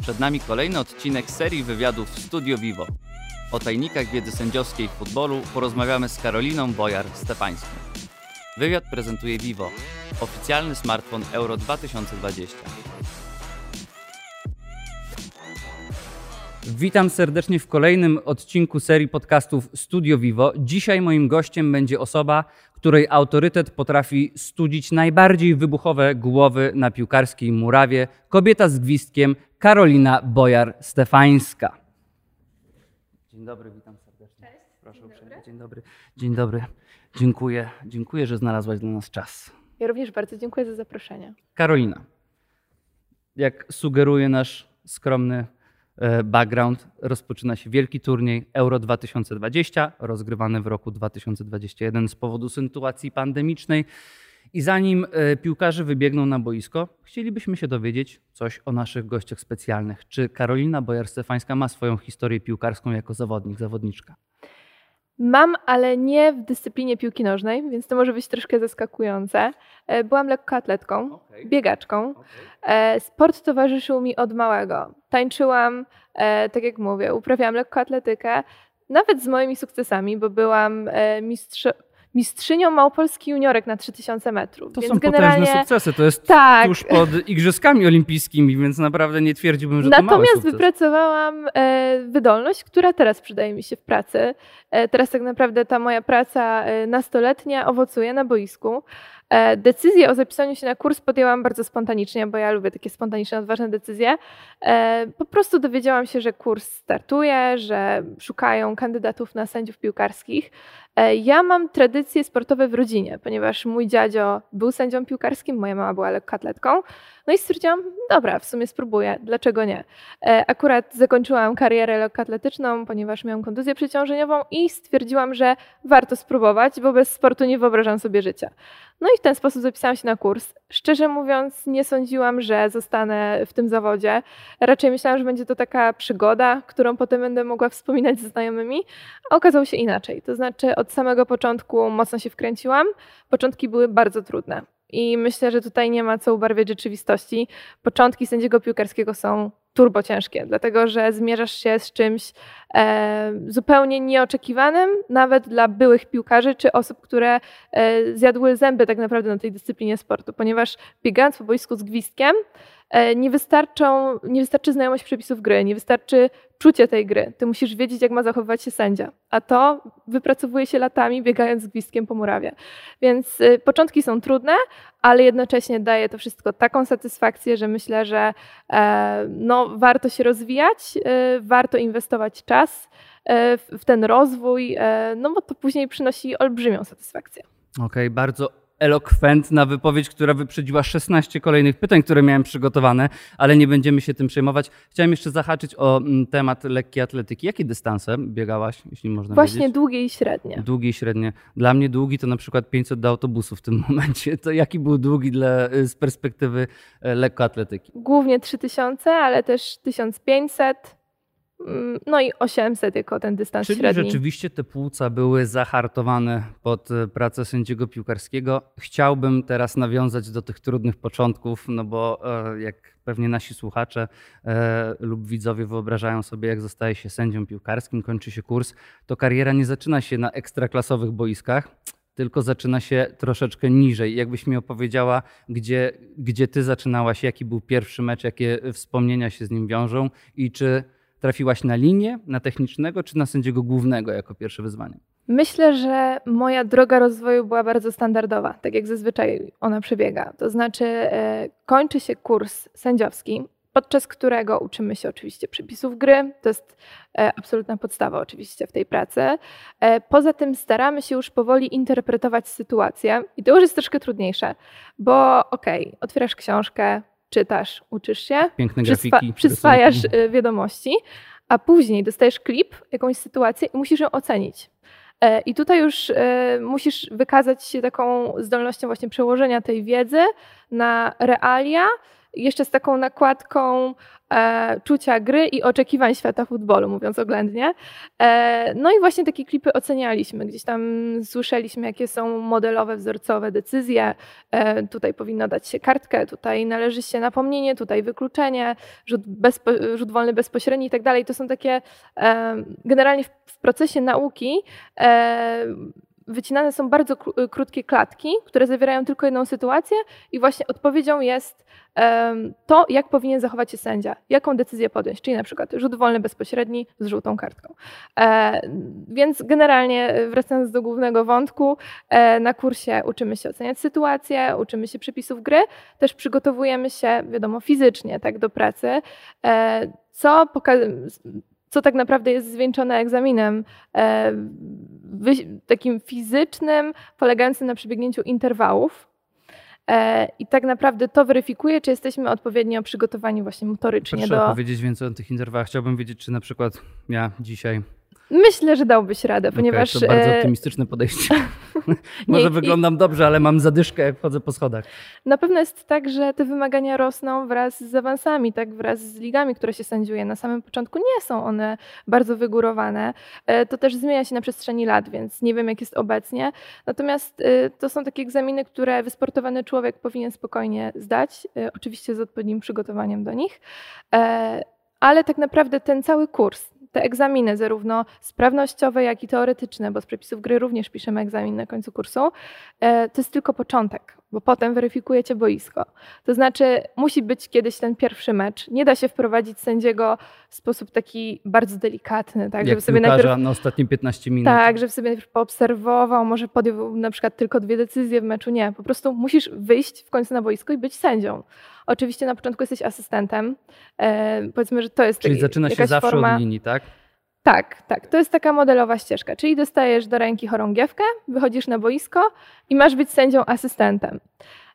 Przed nami kolejny odcinek serii wywiadów Studio Vivo. O tajnikach wiedzy sędziowskiej w futbolu porozmawiamy z Karoliną Bojar-Stefańską. Wywiad prezentuje Vivo, oficjalny smartfon Euro 2020. Witam serdecznie w kolejnym odcinku serii podcastów Studio Vivo. Dzisiaj moim gościem będzie osoba, której autorytet potrafi studzić najbardziej wybuchowe głowy na piłkarskiej murawie. Kobieta z gwizdkiem Karolina Bojar-Stefańska. Dzień dobry, witam serdecznie. Cześć. Proszę Dzień uprzejmie. Dzień dobry. Dzień dobry. Dziękuję. Dziękuję, że znalazłaś dla nas czas. Ja również bardzo dziękuję za zaproszenie. Karolina, jak sugeruje nasz skromny e, background, rozpoczyna się wielki turniej Euro 2020, rozgrywany w roku 2021 z powodu sytuacji pandemicznej. I zanim e, piłkarze wybiegną na boisko, chcielibyśmy się dowiedzieć coś o naszych gościach specjalnych. Czy Karolina Bojar-Stefańska ma swoją historię piłkarską jako zawodnik, zawodniczka? Mam, ale nie w dyscyplinie piłki nożnej, więc to może być troszkę zaskakujące. E, Byłam lekkoatletką, biegaczką. E, Sport towarzyszył mi od małego. Tańczyłam, tak jak mówię, uprawiałam lekkoatletykę, nawet z moimi sukcesami, bo byłam mistrz, mistrzynią Małopolski juniorek na 3000 metrów. To więc są generalnie potężne sukcesy. To jest tak. tuż pod Igrzyskami Olimpijskimi, więc naprawdę nie twierdziłbym, że to mały Natomiast wypracowałam e, wydolność, która teraz przydaje mi się w pracy. E, teraz tak naprawdę ta moja praca e, nastoletnia owocuje na boisku. E, decyzję o zapisaniu się na kurs podjęłam bardzo spontanicznie, bo ja lubię takie spontaniczne, odważne decyzje. E, po prostu dowiedziałam się, że kurs startuje, że szukają kandydatów na sędziów piłkarskich. E, Ja mam tradycje sportowe w rodzinie, ponieważ mój dziadzio był sędzią piłkarskim, moja mama była lekkoatletką. No i stwierdziłam, dobra, w sumie spróbuję, dlaczego nie? Akurat zakończyłam karierę lekkoatletyczną, ponieważ miałam kontuzję przeciążeniową i stwierdziłam, że warto spróbować, bo bez sportu nie wyobrażam sobie życia. No i w ten sposób zapisałam się na kurs. Szczerze mówiąc, nie sądziłam, że zostanę w tym zawodzie. Raczej myślałam, że będzie to taka przygoda, którą potem będę mogła wspominać ze znajomymi, a okazało się inaczej. To znaczy, od samego początku mocno się wkręciłam. Początki były bardzo trudne. I myślę, że tutaj nie ma co ubarwiać rzeczywistości. Początki sędziego piłkarskiego są turbo ciężkie, dlatego że zmierzasz się z czymś e, zupełnie nieoczekiwanym, nawet dla byłych piłkarzy czy osób, które e, zjadły zęby tak naprawdę na tej dyscyplinie sportu, ponieważ biegając po boisku z gwizdkiem, nie, wystarczą, nie wystarczy znajomość przepisów gry, nie wystarczy czucie tej gry. Ty musisz wiedzieć, jak ma zachowywać się sędzia, a to wypracowuje się latami biegając z gwizdkiem po murawie. Więc y, początki są trudne, ale jednocześnie daje to wszystko taką satysfakcję, że myślę, że e, no, warto się rozwijać, e, warto inwestować czas e, w, ten rozwój, e, no bo to później przynosi olbrzymią satysfakcję. Okej, bardzo elokwentna wypowiedź, która wyprzedziła 16 kolejnych pytań, które miałem przygotowane, ale nie będziemy się tym przejmować. Chciałem jeszcze zahaczyć o mm, temat lekkiej atletyki. Jakie dystanse biegałaś, jeśli można Właśnie wiedzieć? długie i średnie. Długi i średnie. Dla mnie długi to na przykład 500 do autobusu w tym momencie. To jaki był długi dla, z perspektywy e, lekkoatletyki? Głównie 3000, ale też 1500, mm, no i 800 jako ten dystans Czyli średni. rzeczywiście te płuca były zahartowane pod e, pracę sędziego piłkarskiego. Chciałbym teraz nawiązać do tych trudnych początków, no bo e, jak pewnie nasi słuchacze e, lub widzowie wyobrażają sobie, jak zostaje się sędzią piłkarskim, kończy się kurs, to kariera nie zaczyna się na ekstraklasowych boiskach, tylko zaczyna się troszeczkę niżej. Jakbyś mi opowiedziała, gdzie, gdzie ty zaczynałaś, jaki był pierwszy mecz, jakie wspomnienia się z nim wiążą i czy trafiłaś na linię, na technicznego, czy na sędziego głównego jako pierwsze wyzwanie? Myślę, że moja droga rozwoju była bardzo standardowa, tak jak zazwyczaj ona przebiega. To znaczy, e, kończy się kurs sędziowski, podczas którego uczymy się oczywiście przepisów gry. To jest e, absolutna podstawa oczywiście w tej pracy. E, poza tym staramy się już powoli interpretować sytuację i to już jest troszkę trudniejsze, bo okej, otwierasz książkę, czytasz, uczysz się, Piękne przyswa- grafiki. przyswajasz rysunki. e, wiadomości, a później dostajesz klip, jakąś sytuację i musisz ją ocenić. E, I tutaj już e, musisz wykazać się taką zdolnością właśnie przełożenia tej wiedzy na realia jeszcze z taką nakładką e, czucia gry i oczekiwań świata futbolu, mówiąc oględnie. E, no i właśnie takie klipy ocenialiśmy. Gdzieś tam słyszeliśmy, jakie są modelowe, wzorcowe decyzje. E, tutaj powinno dać się kartkę, tutaj należy się napomnienie, tutaj wykluczenie, rzut, bezpo, rzut wolny bezpośredni i tak dalej. To są takie e, generalnie w, w, procesie nauki e, wycinane są bardzo krótkie klatki, które zawierają tylko jedną sytuację i właśnie odpowiedzią jest to, jak powinien zachować się sędzia, jaką decyzję podjąć, czyli na przykład rzut wolny bezpośredni z żółtą kartką. E, więc generalnie wracając do głównego wątku, e, na kursie uczymy się oceniać sytuację, uczymy się przepisów gry, też przygotowujemy się, wiadomo, fizycznie tak do pracy, e, co co tak naprawdę jest zwieńczone egzaminem takim fizycznym, polegającym na przebiegnięciu interwałów. E, I tak naprawdę to weryfikuje, czy jesteśmy odpowiednio przygotowani właśnie motorycznie Proszę do... powiedzieć więcej o tych interwałach. Chciałbym wiedzieć, czy na przykład ja dzisiaj Myślę, że dałbyś radę, ponieważ. Okay, to bardzo e, optymistyczne podejście. Może nie, wyglądam i... dobrze, ale mam zadyszkę, jak chodzę po schodach. Na pewno jest tak, że te wymagania rosną wraz z awansami, tak wraz z ligami, które się sędziuje. Na samym początku nie są one bardzo wygórowane. E, to też zmienia się na przestrzeni lat, więc nie wiem, jak jest obecnie. Natomiast e, to są takie egzaminy, które wysportowany człowiek powinien spokojnie zdać, oczywiście z odpowiednim przygotowaniem do nich. Ale tak naprawdę ten cały kurs, te egzaminy, zarówno sprawnościowe, jak i teoretyczne, bo z przepisów gry również piszemy egzamin na końcu kursu, e, to jest tylko początek, bo potem weryfikujecie boisko. To znaczy, musi być kiedyś ten pierwszy mecz. Nie da się wprowadzić sędziego w sposób taki bardzo delikatny, tak, Jak żeby sobie najpierw na ostatnie 15 minut. Tak, żeby sobie najpierw poobserwował, może podjął na przykład tylko dwie decyzje w meczu. Nie, po prostu musisz wyjść w końcu na boisko i być sędzią. Oczywiście na początku jesteś asystentem. E, powiedzmy, że to jest Czyli zaczyna się zawsze forma... od linii, tak? Tak, tak. To jest taka modelowa ścieżka. Czyli dostajesz do ręki chorągiewkę, wychodzisz na boisko i masz być sędzią asystentem.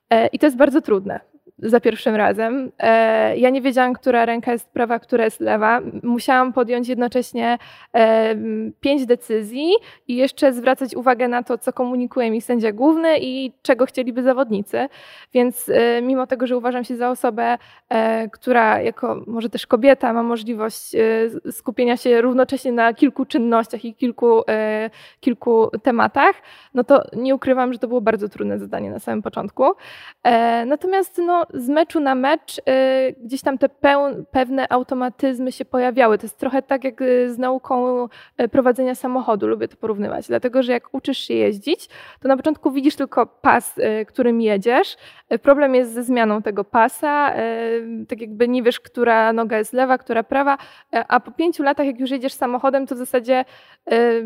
E, I to jest bardzo trudne, za pierwszym razem. E, ja nie wiedziałam, która ręka jest prawa, która jest lewa. Musiałam podjąć jednocześnie e, pięć decyzji i jeszcze zwracać uwagę na to, co komunikuje mi sędzia główny i czego chcieliby zawodnicy. Więc e, mimo tego, że uważam się za osobę, która jako może też kobieta ma możliwość skupienia się równocześnie na kilku czynnościach i kilku, kilku tematach, no to nie ukrywam, że to było bardzo trudne zadanie na samym początku. Natomiast no, z meczu na mecz y, gdzieś tam te pewne automatyzmy się pojawiały. To jest trochę tak jak y, z nauką y, prowadzenia samochodu, lubię to porównywać, dlatego że jak uczysz się jeździć, to na początku widzisz tylko pas, którym jedziesz. Problem jest ze zmianą tego pasa, tak jakby nie wiesz, która noga jest lewa, która prawa, a po pięciu latach, jak już jedziesz samochodem, to w zasadzie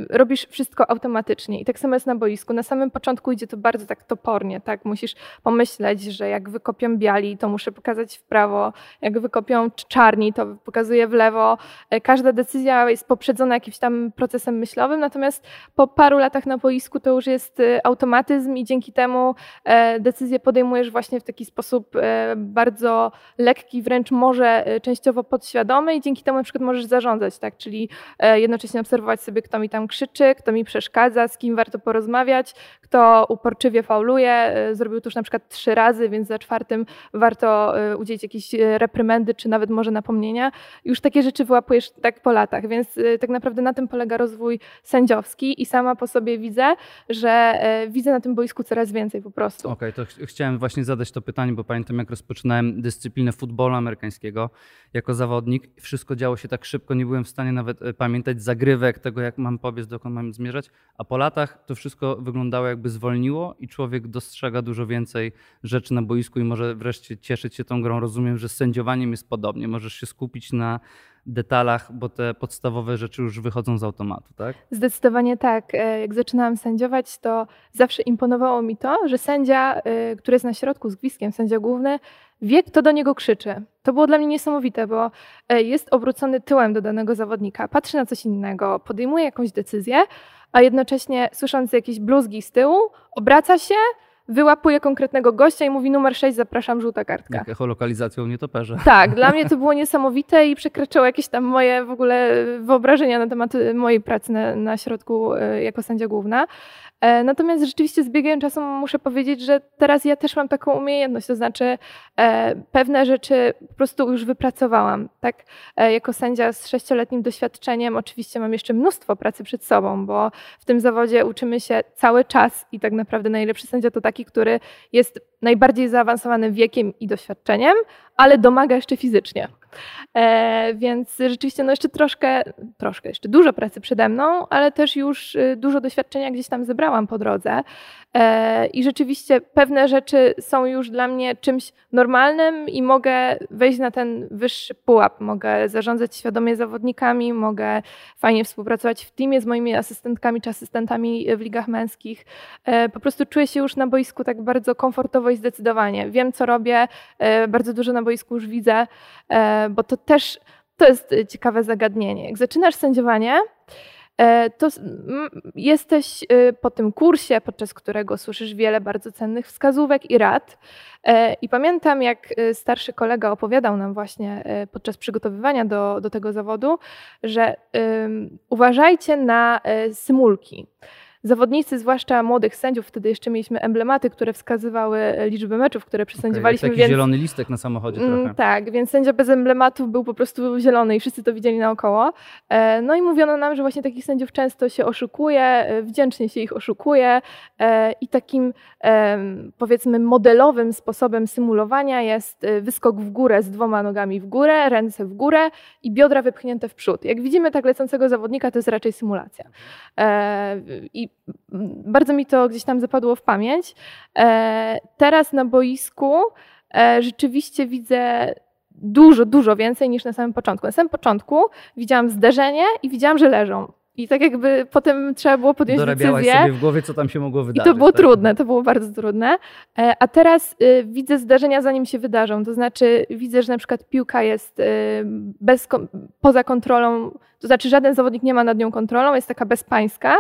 robisz wszystko automatycznie. I tak samo jest na boisku. Na samym początku idzie to bardzo tak topornie, tak? Musisz pomyśleć, że jak wykopią białe, biali, to muszę pokazać w prawo. Jak wykopią czarni, to pokazuję w lewo. E, każda decyzja jest poprzedzona jakimś tam procesem myślowym, natomiast po paru latach na boisku to już jest e, automatyzm i dzięki temu e, decyzję podejmujesz właśnie w taki sposób bardzo lekki, wręcz może częściowo podświadomy i dzięki temu na przykład możesz zarządzać, tak? Czyli jednocześnie obserwować sobie, kto mi tam krzyczy, kto mi przeszkadza, z kim warto porozmawiać, kto uporczywie fauluje. Zrobił to już na przykład trzy razy, więc za czwartym warto y, udzielić jakieś y, reprymendy, czy nawet może napomnienia. Już takie rzeczy wyłapujesz tak po latach, więc y, tak naprawdę na tym polega rozwój sędziowski i sama po sobie widzę, że widzę na tym boisku coraz więcej po prostu. Okej, okay, to ch chciałem właśnie zadać to pytanie, bo pamiętam jak rozpoczynałem dyscyplinę futbolu amerykańskiego jako zawodnik. Wszystko działo się tak szybko, nie byłem w stanie nawet pamiętać zagrywek, tego jak mam pobiec, dokąd mam zmierzać, a po latach to wszystko wyglądało jakby zwolniło i człowiek dostrzega dużo więcej rzeczy na boisku i może wreszcie wreszcie cieszyć się tą grą. Rozumiem, że z sędziowaniem jest podobnie. Możesz się skupić na detalach, bo te podstawowe rzeczy już wychodzą z automatu, tak? Zdecydowanie tak. E, jak zaczynałam sędziować, to zawsze imponowało mi to, że sędzia, e, który jest na środku z gwizdkiem, sędzia główny, wie, kto do niego krzyczy. To było dla mnie niesamowite, bo e, jest obrócony tyłem do danego zawodnika, patrzy na coś innego, podejmuje jakąś decyzję, a jednocześnie słysząc jakieś bluzgi z tyłu, obraca się, wyłapuje konkretnego gościa i mówi numer 6, zapraszam, żółta kartka. Jak echolokalizacją nie toperze. Tak, dla mnie to było niesamowite i przekraczało jakieś tam moje w ogóle wyobrażenia na temat mojej pracy na, na środku e, jako sędzia główna. E, natomiast rzeczywiście z biegiem czasu muszę powiedzieć, że teraz ja też mam taką umiejętność, to znaczy e, pewne rzeczy po prostu już wypracowałam. Tak, e, jako sędzia z sześcioletnim doświadczeniem oczywiście mam jeszcze mnóstwo pracy przed sobą, bo w tym zawodzie uczymy się cały czas i tak naprawdę najlepszy sędzia to taki, który jest najbardziej zaawansowany wiekiem i doświadczeniem, ale domaga jeszcze fizycznie. E, więc rzeczywiście no jeszcze troszkę, troszkę, jeszcze dużo pracy przede mną, ale też już y, dużo doświadczenia gdzieś tam zebrałam po drodze. E, I rzeczywiście pewne rzeczy są już dla mnie czymś normalnym i mogę wejść na ten wyższy pułap. Mogę zarządzać świadomie zawodnikami, mogę fajnie współpracować w teamie z moimi asystentkami czy asystentami w ligach męskich. E, po prostu czuję się już na boisku tak bardzo komfortowo i zdecydowanie. Wiem, co robię, e, bardzo dużo na boisku już widzę, bo to też to jest ciekawe zagadnienie. Jak zaczynasz sędziowanie, E, to jesteś po tym kursie, podczas którego słyszysz wiele bardzo cennych wskazówek i rad. E, I pamiętam, jak starszy kolega opowiadał nam właśnie e, podczas przygotowywania do, do tego zawodu, że um, uważajcie na symulki. Zawodnicy, zwłaszcza młodych sędziów, wtedy jeszcze mieliśmy emblematy, które wskazywały liczbę meczów, które przesędziowaliśmy. Okay, taki więc... zielony listek na samochodzie mm, trochę. Tak, więc sędzia bez emblematów był po prostu zielony i wszyscy to widzieli naokoło. E, no i mówiono nam, że właśnie takich sędziów często się oszukuje, e, wdzięcznie się ich oszukuje e, i takim powiedzmy modelowym sposobem symulowania jest wyskok w górę z dwoma nogami w górę, ręce w górę i biodra wypchnięte w przód. Jak widzimy tak lecącego zawodnika, to jest raczej symulacja. I bardzo mi to gdzieś tam zapadło w pamięć. E, teraz na boisku e, rzeczywiście widzę dużo, dużo więcej niż na samym początku. Na samym początku widziałam zderzenie i widziałam, że leżą. I tak jakby potem trzeba było podjąć Dorabiałaś decyzję. sobie w głowie, co tam się mogło wydarzyć. I to było tak? trudne, to było bardzo trudne. E, a teraz y, widzę zdarzenia, zanim się wydarzą. To znaczy widzę, że na przykład piłka jest y, bez, poza kontrolą to znaczy żaden zawodnik nie ma nad nią kontrolą, jest taka bezpańska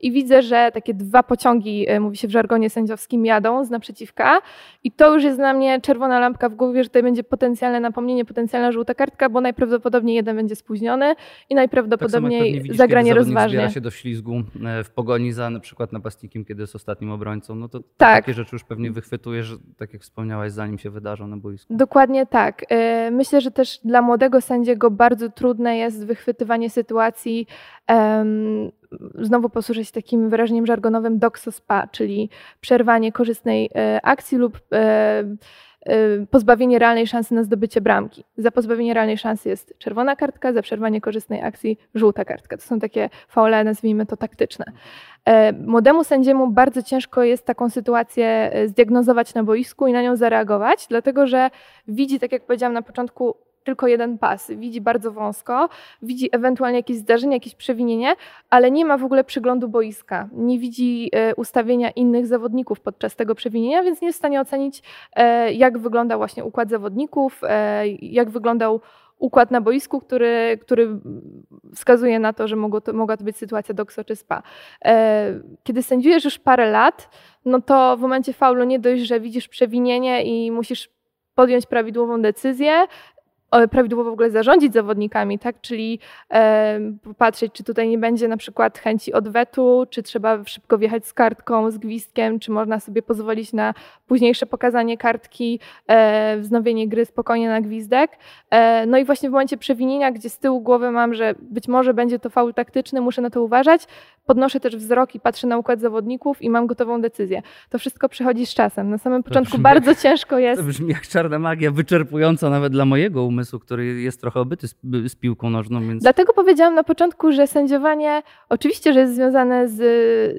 i widzę, że takie dwa pociągi, e, mówi się w żargonie sędziowskim, jadą z naprzeciwka i to już jest dla mnie czerwona lampka w głowie, że tutaj będzie potencjalne napomnienie, potencjalna żółta kartka, bo najprawdopodobniej jeden będzie spóźniony i najprawdopodobniej tak zagranie rozważnie. zbiera się do ślizgu e, w pogoni za na przykład napastnikiem, kiedy jest ostatnim obrońcą, no to, tak. takie rzeczy już pewnie wychwytujesz, tak jak wspomniałaś, zanim się wydarzą na boisku. Dokładnie tak. E, myślę, że też dla młodego sędziego bardzo trudne jest wychwytywanie sytuacji, znowu posłużę się takim wyrażeniem żargonowym doxospa, czyli przerwanie korzystnej e, akcji lub pozbawienie realnej szansy na zdobycie bramki. Za pozbawienie realnej szansy jest czerwona kartka, za przerwanie korzystnej akcji żółta kartka. To są takie faule, nazwijmy to taktyczne. Młodemu sędziemu bardzo ciężko jest taką sytuację zdiagnozować na boisku i na nią zareagować, dlatego że widzi, tak jak powiedziałam na początku, tylko jeden pas, widzi bardzo wąsko, widzi ewentualnie jakieś zdarzenie, jakieś przewinienie, ale nie ma w ogóle przeglądu boiska, nie widzi e, ustawienia innych zawodników podczas tego przewinienia, więc nie jest w stanie ocenić, e, jak wygląda właśnie układ zawodników, e, jak wyglądał układ na boisku, który, który wskazuje na to, że mogło to, mogła to być sytuacja dokso czy spa. Kiedy sędziujesz już parę lat, no to w momencie faulu nie dość, że widzisz przewinienie i musisz podjąć prawidłową decyzję, prawidłowo w ogóle zarządzić zawodnikami, tak? Czyli e, popatrzeć, czy tutaj nie będzie na przykład chęci odwetu, czy trzeba szybko wjechać z kartką, z gwizdkiem, czy można sobie pozwolić na późniejsze pokazanie kartki, e, wznowienie gry spokojnie na gwizdek. E, no i właśnie w momencie przewinienia, gdzie z tyłu głowy mam, że być może będzie to faul taktyczny, muszę na to uważać, podnoszę też wzrok i patrzę na układ zawodników i mam gotową decyzję. To wszystko przychodzi z czasem. Na samym początku bardzo jak, ciężko jest. To brzmi jak czarna magia, wyczerpująca nawet dla mojego umysłu, który jest trochę obyty z, z piłką nożną. Więc... Dlatego powiedziałam na początku, że sędziowanie oczywiście, że jest związane z,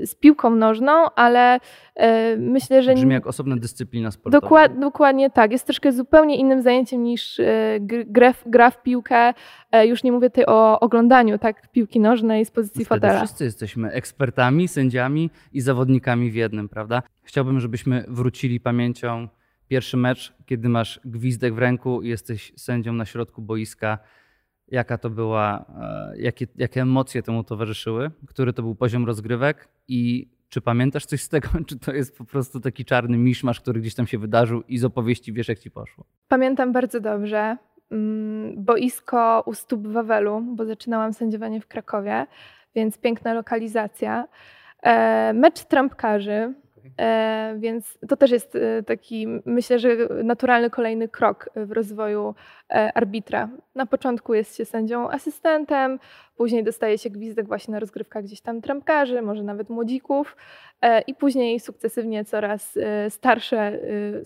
z piłką nożną, ale e, myślę, że... Brzmi jak osobna dyscyplina sportowa. Dokład, dokładnie tak. Jest troszkę zupełnie innym zajęciem niż e, gra, gra w piłkę. E, już nie mówię tutaj o oglądaniu tak, piłki nożnej z pozycji Wtedy fotela. Wszyscy jesteśmy ekspertami, sędziami i zawodnikami w jednym, prawda? Chciałbym, żebyśmy wrócili pamięcią pierwszy mecz, kiedy masz gwizdek w ręku i jesteś sędzią na środku boiska. Jaka to była, e, jakie, jakie emocje temu towarzyszyły, który to był poziom rozgrywek i Czy pamiętasz coś z tego, czy to jest po prostu taki czarny miszmasz, który gdzieś tam się wydarzył i z opowieści wiesz, jak ci poszło? Pamiętam bardzo dobrze. Mm, boisko u stóp Wawelu, bo zaczynałam sędziowanie w Krakowie, więc piękna lokalizacja. E, mecz trampkarzy, e, więc to też jest e, taki, myślę, że naturalny kolejny krok w rozwoju arbitra. Na początku jest się sędzią asystentem, później dostaje się gwizdek właśnie na rozgrywkach gdzieś tam trampkarzy, może nawet młodzików i później sukcesywnie coraz starsze,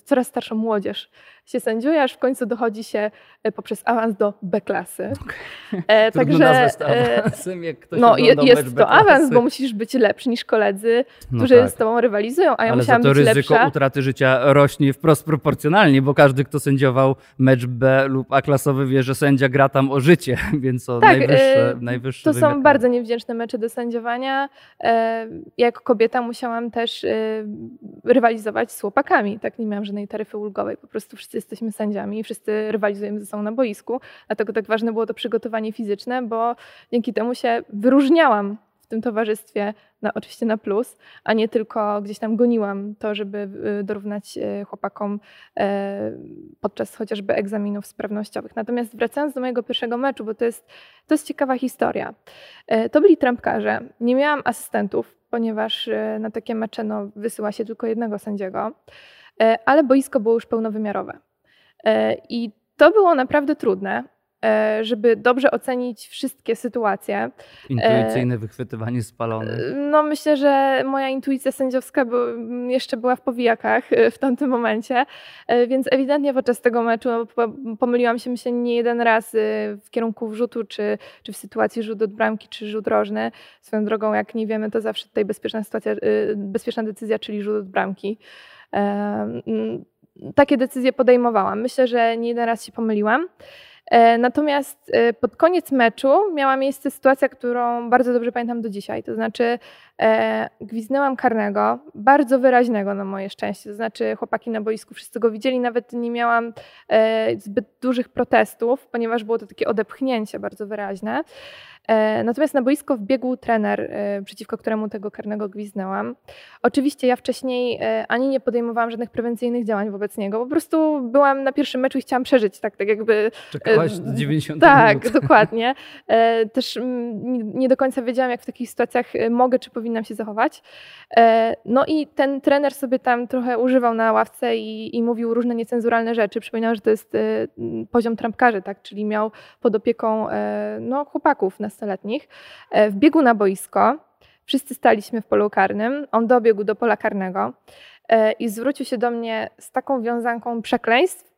coraz starszą młodzież się sędziuje, aż w końcu dochodzi się e, poprzez awans do B-klasy. Okay. E, także e, awansem, jak ktoś no, jest to awans, bo musisz być lepszy niż koledzy, no którzy no tak. z tobą rywalizują, a ja Ale musiałam to być ryzyko lepsza. utraty życia rośnie wprost proporcjonalnie, bo każdy, kto sędziował mecz B lub A-klasowy wie, że sędzia gra tam o życie, więc to tak, najwyższe, yy, najwyższe To są bardzo niewdzięczne mecze do sędziowania. Jako kobieta musiałam też rywalizować z chłopakami. Tak nie miałam żadnej taryfy ulgowej. Po prostu wszyscy jesteśmy sędziami i wszyscy rywalizujemy ze sobą na boisku. Dlatego tak ważne było to przygotowanie fizyczne, bo dzięki temu się wyróżniałam w tym towarzystwie, na, oczywiście na plus, a nie tylko gdzieś tam goniłam to, żeby y, dorównać y, chłopakom podczas chociażby egzaminów sprawnościowych. Natomiast wracając do mojego pierwszego meczu, bo to jest, to jest ciekawa historia. To byli trampkarze. Nie miałam asystentów, ponieważ e, na takie mecze no, wysyła się tylko jednego sędziego, ale boisko było już pełnowymiarowe. E, I to było naprawdę trudne, e, żeby dobrze ocenić wszystkie sytuacje. Intuicyjne wychwytywanie spalonych. E, no myślę, że moja intuicja sędziowska jeszcze była w powijakach w tamtym momencie, więc ewidentnie podczas tego meczu no, pomyliłam się myślę nie jeden raz w kierunku wrzutu, czy, czy w sytuacji rzut od bramki, czy rzut rożny. Swoją drogą, jak nie wiemy, to zawsze tutaj bezpieczna sytuacja, bezpieczna decyzja, czyli rzut od bramki takie decyzje podejmowałam. Myślę, że nie jeden raz się pomyliłam. E, natomiast e, pod koniec meczu miała miejsce sytuacja, którą bardzo dobrze pamiętam do dzisiaj. To znaczy, e, gwiznęłam karnego, bardzo wyraźnego na moje szczęście. To znaczy, chłopaki na boisku wszyscy go widzieli, nawet nie miałam zbyt dużych protestów, ponieważ było to takie odepchnięcie bardzo wyraźne. Natomiast na boisko wbiegł trener, przeciwko któremu tego karnego gwiznęłam. Oczywiście ja wcześniej ani nie podejmowałam żadnych prewencyjnych działań wobec niego, po prostu byłam na pierwszym meczu i chciałam przeżyć, tak, tak jakby... Czekałaś 90 Tak, minut. dokładnie. Też nie do końca wiedziałam, jak w takich sytuacjach mogę, czy powinnam się zachować. No i ten trener sobie tam trochę używał na ławce i, i mówił różne niecenzuralne rzeczy. Przypominam, że to jest poziom trampkarzy, tak, czyli miał pod opieką no, chłopaków na nastoletnich, e, wbiegł na boisko. Wszyscy staliśmy w polu karnym. On dobiegł do pola karnego e, i zwrócił się do mnie z taką wiązanką przekleństw, e,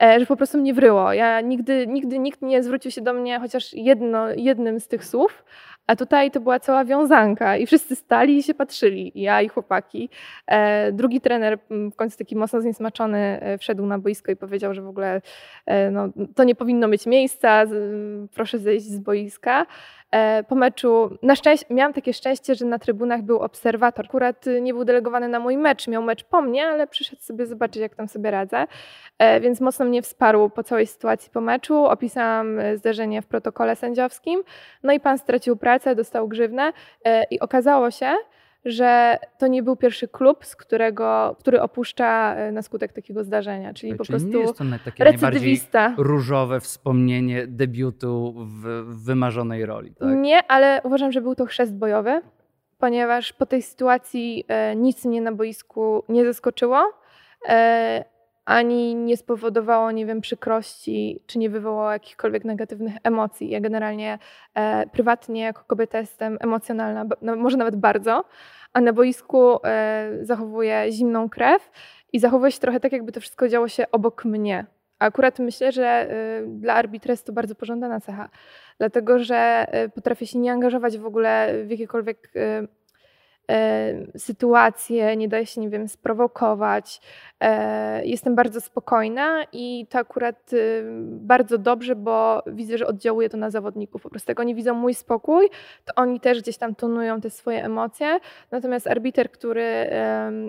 że po prostu mnie wryło. Ja nigdy, nigdy nikt nie zwrócił się do mnie chociaż jedno, jednym z tych słów, a tutaj to była cała wiązanka i wszyscy stali i się patrzyli, ja i chłopaki. drugi trener, w końcu taki mocno zniesmaczony, wszedł na boisko i powiedział, że w ogóle no, to nie powinno mieć miejsca, proszę zejść z boiska. E, po meczu, na szczęście, miałam takie szczęście, że na trybunach był obserwator. Akurat y, nie był delegowany na mój mecz, miał mecz po mnie, ale przyszedł sobie zobaczyć, jak tam sobie radzę. E, więc mocno mnie wsparł po całej sytuacji po meczu. Opisałam y, zdarzenie w protokole sędziowskim. No i pan stracił pracę, dostał grzywnę e, i okazało się, że to nie był pierwszy klub, z którego, który opuszcza e, na skutek takiego zdarzenia. Czyli, po prostu nie jest to takie recydywista. różowe wspomnienie debiutu w wymarzonej roli. Tak? Nie, ale uważam, że był to chrzest bojowy, ponieważ po tej sytuacji e, nic mnie na boisku nie zaskoczyło. Ani nie spowodowało, nie wiem, przykrości, czy nie wywołało jakichkolwiek negatywnych emocji. Ja generalnie e, prywatnie jako kobieta jestem emocjonalna, no, może nawet bardzo, a na boisku e, zachowuję zimną krew i zachowuję się trochę tak, jakby to wszystko działo się obok mnie. A akurat myślę, że e, dla arbitra jest to bardzo pożądana cecha, dlatego że e, potrafię się nie angażować w ogóle w jakiekolwiek E, sytuacje, nie daje się, nie wiem, sprowokować. E, jestem bardzo spokojna i to akurat y, bardzo dobrze, bo widzę, że oddziałuje to na zawodników. Po prostu jak oni widzą mój spokój, to oni też gdzieś tam tonują te swoje emocje. Natomiast arbiter, który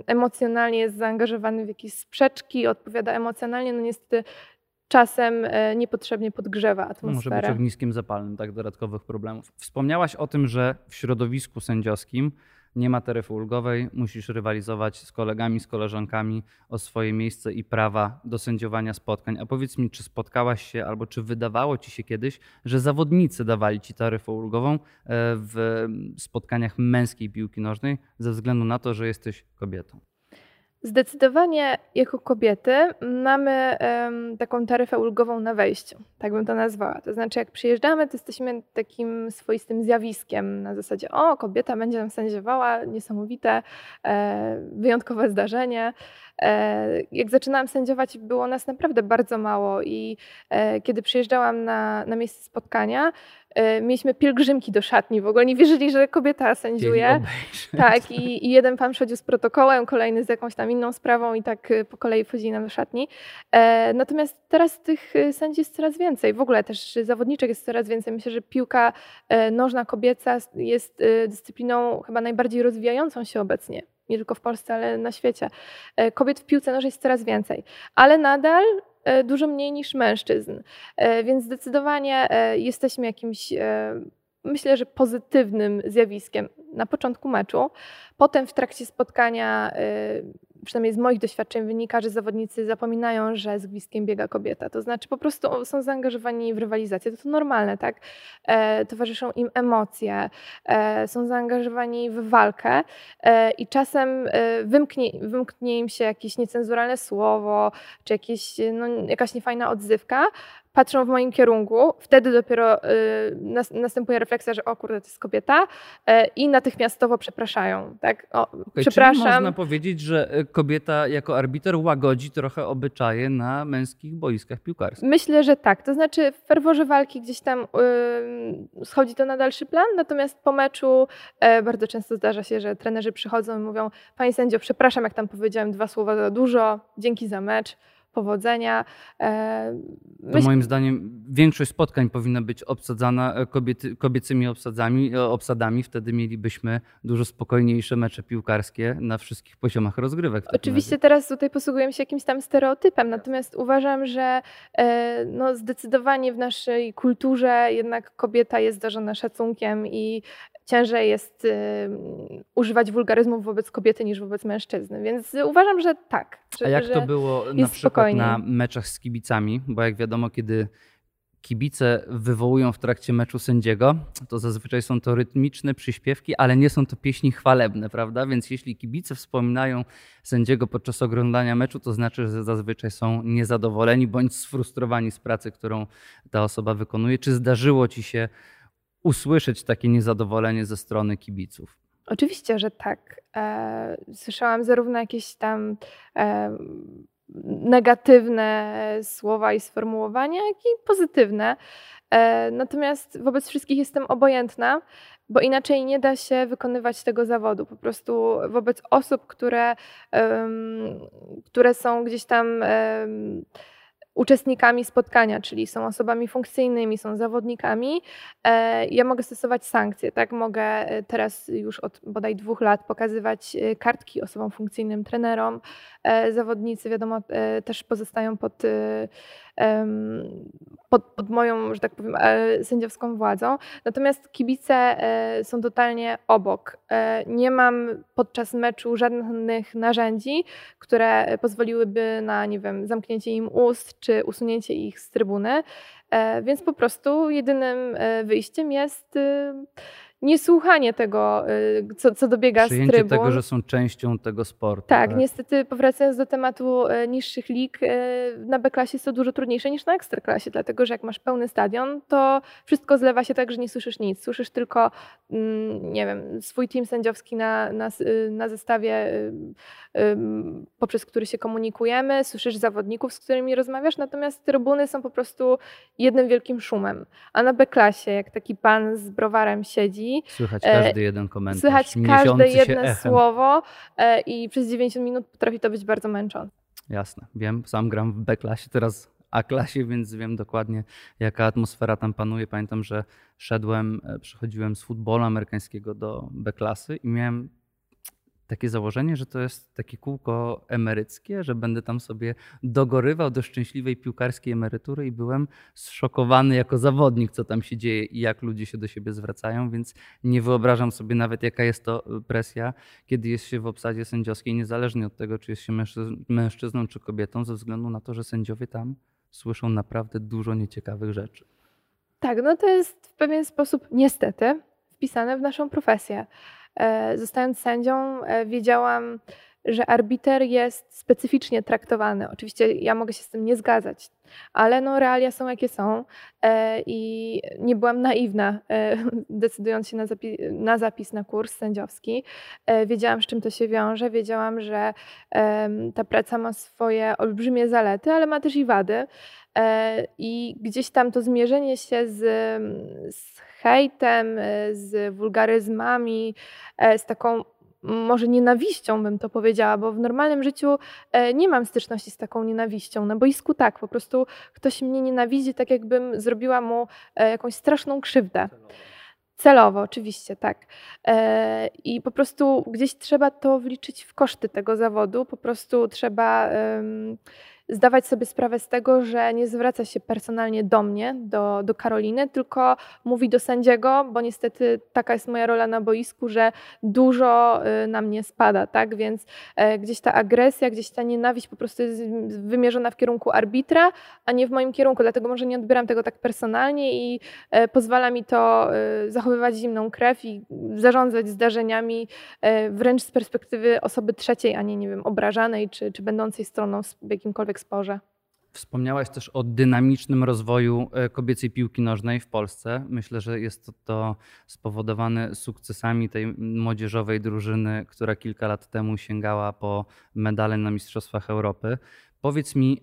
emocjonalnie jest zaangażowany w jakieś sprzeczki, odpowiada emocjonalnie, no niestety czasem e, niepotrzebnie podgrzewa atmosferę. Może być ogniskiem zapalnym tak dodatkowych problemów. Wspomniałaś o tym, że w środowisku sędziowskim nie ma taryfy ulgowej, musisz rywalizować z kolegami, z koleżankami o swoje miejsce i prawa do sędziowania spotkań. A powiedz mi, czy spotkałaś się albo czy wydawało ci się kiedyś, że zawodnicy dawali ci taryfę ulgową e, w spotkaniach męskiej piłki nożnej ze względu na to, że jesteś kobietą? Zdecydowanie jako kobiety mamy um, taką taryfę ulgową na wejściu, tak bym to nazwała. To znaczy, jak przyjeżdżamy, to jesteśmy takim swoistym zjawiskiem na zasadzie: o, kobieta będzie nam sędziowała, niesamowite, e, wyjątkowe zdarzenie. E, jak zaczynałam sędziować, było nas naprawdę bardzo mało, i e, kiedy przyjeżdżałam na, na miejsce spotkania, mieliśmy pielgrzymki do szatni. W ogóle nie wierzyli, że kobieta sędziuje. Tak, i, i, jeden pan przychodził z protokołem, kolejny z jakąś tam inną sprawą i tak e, po kolei wchodzili nam do szatni. E, natomiast teraz tych sędzi jest coraz więcej. W ogóle też zawodniczek jest coraz więcej. Myślę, że piłka nożna kobieca jest dyscypliną chyba najbardziej rozwijającą się obecnie nie tylko w Polsce, ale na świecie. Kobiet w piłce nożnej jest coraz więcej, ale nadal E, dużo mniej niż mężczyzn. E, więc zdecydowanie e, jesteśmy jakimś, myślę, że pozytywnym zjawiskiem na początku meczu. Potem w trakcie spotkania przynajmniej z moich doświadczeń wynika, że zawodnicy zapominają, że z gwizdkiem biega kobieta. To znaczy po prostu są zaangażowani w rywalizację. To, to normalne, tak? E, towarzyszą im emocje, e, są zaangażowani w walkę e, i czasem wymknie, wymknie im się jakieś niecenzuralne słowo, czy jakieś, no, jakaś niefajna odzywka, patrzą w moim kierunku, wtedy dopiero y, następuje refleksja, że o kurde, to jest kobieta y, i natychmiastowo przepraszają. Tak? O, okay, przepraszam. Czyli można powiedzieć, że y, kobieta jako arbiter łagodzi trochę obyczaje na męskich boiskach piłkarskich. Myślę, że tak. To znaczy w ferworze walki gdzieś tam y, schodzi to na dalszy plan, natomiast po meczu y, bardzo często zdarza się, że trenerzy przychodzą i mówią Panie sędzio, przepraszam, jak tam powiedziałem dwa słowa za dużo, dzięki za mecz powodzenia. E, to moim zdaniem większość spotkań powinna być obsadzana e, kobiety, kobiecymi obsadzami, e, obsadami, wtedy mielibyśmy dużo spokojniejsze mecze piłkarskie na wszystkich poziomach rozgrywek. Oczywiście razie. teraz tutaj posługujemy się jakimś tam stereotypem, natomiast uważam, że no, zdecydowanie w naszej kulturze jednak kobieta jest darzona szacunkiem i ciężej jest y, używać wulgaryzmów wobec kobiety niż wobec mężczyzny. Więc uważam, że tak. Że, A jak to było na przykład spokojnie. na meczach z kibicami? Bo jak wiadomo, kiedy kibice wywołują w trakcie meczu sędziego, to zazwyczaj są to rytmiczne przyśpiewki, ale nie są to pieśni chwalebne, prawda? Więc jeśli kibice wspominają sędziego podczas oglądania meczu, to znaczy, że zazwyczaj są niezadowoleni bądź sfrustrowani z pracy, którą ta osoba wykonuje. Czy zdarzyło ci się usłyszeć takie niezadowolenie ze strony kibiców? Oczywiście, że tak. E, słyszałam zarówno jakieś tam e, negatywne słowa i sformułowania, jak i pozytywne. E, natomiast wobec wszystkich jestem obojętna, bo inaczej nie da się wykonywać tego zawodu. Po prostu wobec osób, które, które są gdzieś tam uczestnikami spotkania, czyli są osobami funkcyjnymi, są zawodnikami, e, ja mogę stosować sankcje. Tak, mogę e, teraz już od bodaj dwóch lat pokazywać kartki osobom funkcyjnym, trenerom. Zawodnicy, wiadomo, też pozostają pod pod, pod, moją, że tak powiem, e, sędziowską władzą. Natomiast kibice e, są totalnie obok. E, nie mam podczas meczu żadnych narzędzi, które pozwoliłyby na, nie wiem, zamknięcie im ust czy usunięcie ich z trybuny. Więc po prostu jedynym wyjściem jest niesłuchanie tego, y, co, co dobiega Przyjęcie z trybun. tego, że są częścią tego sportu. Tak, tak, niestety powracając do tematu y, niższych lig, y, na B-klasie jest to dużo trudniejsze niż na ekstraklasie, dlatego że jak masz pełny stadion, to wszystko zlewa się tak, że nie słyszysz nic. Słyszysz tylko, mm, nie wiem, swój team sędziowski na, na, na zestawie, poprzez który się komunikujemy, słyszysz zawodników, z którymi rozmawiasz, natomiast trybuny są po prostu jednym wielkim szumem. A na B-klasie, jak taki pan z browarem siedzi, Słychać każdy jeden komentarz. Słychać każde jedno słowo e, i przez 90 minut potrafi to być bardzo męczące. Jasne, wiem, sam gram w B-klasie, teraz A-klasie, więc wiem dokładnie, jaka atmosfera tam panuje. Pamiętam, że szedłem, e, przechodziłem z futbolu amerykańskiego do B-klasy i miałem takie założenie, że to jest takie kółko emeryckie, że będę tam sobie dogorywał do szczęśliwej piłkarskiej emerytury i byłem zszokowany jako zawodnik, co tam się dzieje i jak ludzie się do siebie zwracają, więc nie wyobrażam sobie nawet, jaka jest to presja, kiedy jest się w obsadzie sędziowskiej, niezależnie od tego, czy jest się mężczyzną czy kobietą, ze względu na to, że sędziowie tam słyszą naprawdę dużo nieciekawych rzeczy. Tak, no to jest w pewien sposób niestety wpisane w naszą profesję. E, zostając sędzią, e, wiedziałam, że arbiter jest specyficznie traktowany. Oczywiście ja mogę się z tym nie zgadzać, ale no realia są jakie są e, i nie byłam naiwna, decydując się na, zapi na zapis na kurs sędziowski. Wiedziałam, z czym to się wiąże, wiedziałam, że ta praca ma swoje olbrzymie zalety, ale ma też i wady. I gdzieś tam to zmierzenie się z, z hejtem, e, z wulgaryzmami, e, z taką może nienawiścią bym to powiedziała, bo w normalnym życiu e, nie mam styczności z taką nienawiścią. Na boisku tak, po prostu ktoś mnie nienawidzi, tak jakbym zrobiła mu jakąś straszną krzywdę. Celowo, oczywiście, tak. I po prostu gdzieś trzeba to wliczyć w koszty tego zawodu, po prostu trzeba zdawać sobie sprawę z tego, że nie zwraca się personalnie do mnie, do, do Karoliny, tylko mówi do sędziego, bo niestety taka jest moja rola na boisku, że dużo y, na mnie spada, tak? Więc e, gdzieś ta agresja, gdzieś ta nienawiść po prostu jest wymierzona w kierunku arbitra, a nie w moim kierunku, dlatego może nie odbieram tego tak personalnie i e, pozwala mi to y, zachowywać zimną krew i zarządzać zdarzeniami e, wręcz z perspektywy osoby trzeciej, a nie, nie wiem, obrażanej czy, czy będącej stroną w jakimkolwiek Wspomniałaś też o dynamicznym rozwoju e, kobiecej piłki nożnej w Polsce. Myślę, że jest to, to spowodowane sukcesami tej młodzieżowej drużyny, która kilka lat temu sięgała po medale na Mistrzostwach Europy. Powiedz mi,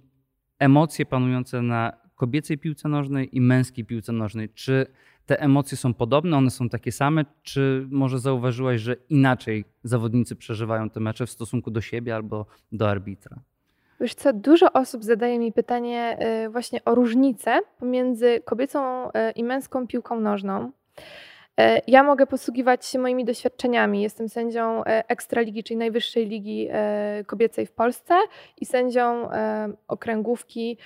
emocje panujące na kobiecej piłce nożnej i męskiej piłce nożnej, czy te emocje są podobne, one są takie same, czy może zauważyłaś, że inaczej zawodnicy przeżywają te mecze w stosunku do siebie albo do arbitra? Wiesz co, dużo osób zadaje mi pytanie y, właśnie o różnicę pomiędzy kobiecą y, i męską piłką nożną. Y, ja mogę posługiwać się moimi doświadczeniami. Jestem sędzią Ekstraligi, czyli najwyższej ligi kobiecej w Polsce i sędzią okręgówki,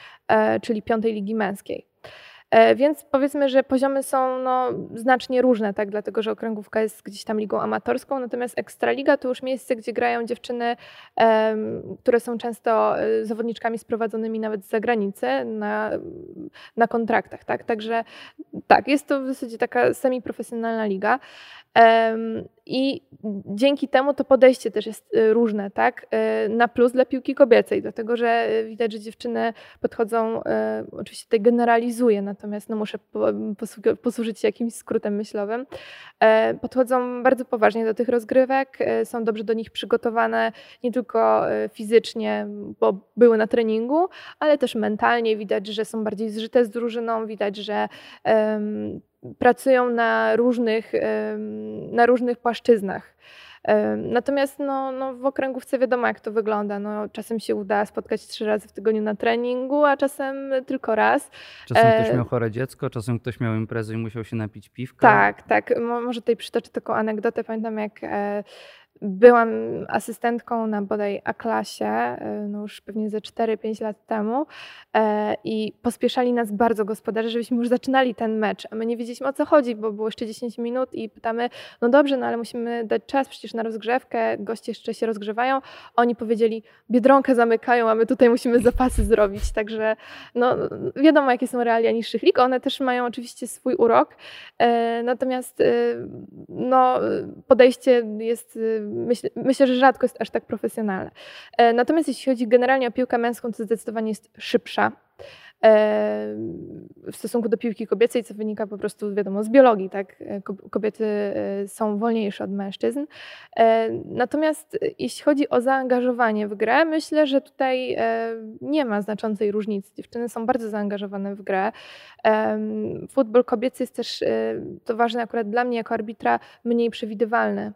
czyli piątej ligi męskiej. E, więc powiedzmy, że poziomy są no, znacznie różne, tak? dlatego że okręgówka jest gdzieś tam ligą amatorską, natomiast Ekstraliga to już miejsce, gdzie grają dziewczyny, które są często e, zawodniczkami sprowadzonymi nawet z zagranicy na, na kontraktach. Tak? Także tak, jest to w zasadzie taka semi-profesjonalna liga. I dzięki temu to podejście też jest y, różne, tak? Y, na plus dla piłki kobiecej, dlatego że y, widać, że dziewczyny podchodzą, oczywiście tutaj generalizuję, natomiast no muszę posłużyć się jakimś skrótem myślowym, podchodzą bardzo poważnie do tych rozgrywek, są dobrze do nich przygotowane, nie tylko fizycznie, bo były na treningu, ale też mentalnie widać, że są bardziej zżyte z drużyną, widać, że pracują na różnych, na różnych płaszczyznach. Natomiast no, no w okręgówce wiadomo, jak to wygląda. No, czasem się uda spotkać trzy razy w tygodniu na treningu, a czasem tylko raz. Czasem ktoś e, miał chore dziecko, czasem ktoś miał imprezę i musiał się napić piwka. Tak, tak. Może tutaj przytoczę taką anegdotę. Pamiętam, jak e, Byłam asystentką na bodaj A-klasie, e, no już pewnie ze 4-5 lat temu e, i pospieszali nas bardzo gospodarze, żebyśmy już zaczynali ten mecz, a my nie wiedzieliśmy o co chodzi, bo było jeszcze 10 minut i pytamy, no dobrze, no ale musimy dać czas przecież na rozgrzewkę, goście jeszcze się rozgrzewają. Oni powiedzieli, Biedronkę zamykają, a my tutaj musimy zapasy zrobić, także no wiadomo jakie są realia niższych lig, one też mają oczywiście swój urok, e, natomiast no podejście jest myśl, myślę, że rzadko jest aż tak profesjonalne. E, natomiast jeśli chodzi generalnie o piłkę męską, to zdecydowanie jest szybsza e, w stosunku do piłki kobiecej, co wynika po prostu, wiadomo, z biologii, tak? E, kobiety są wolniejsze od mężczyzn. Natomiast jeśli chodzi o zaangażowanie w grę, myślę, że tutaj nie ma znaczącej różnicy. Dziewczyny są bardzo zaangażowane w grę. Futbol kobiecy jest też, to ważne akurat dla mnie jako arbitra, mniej przewidywalny.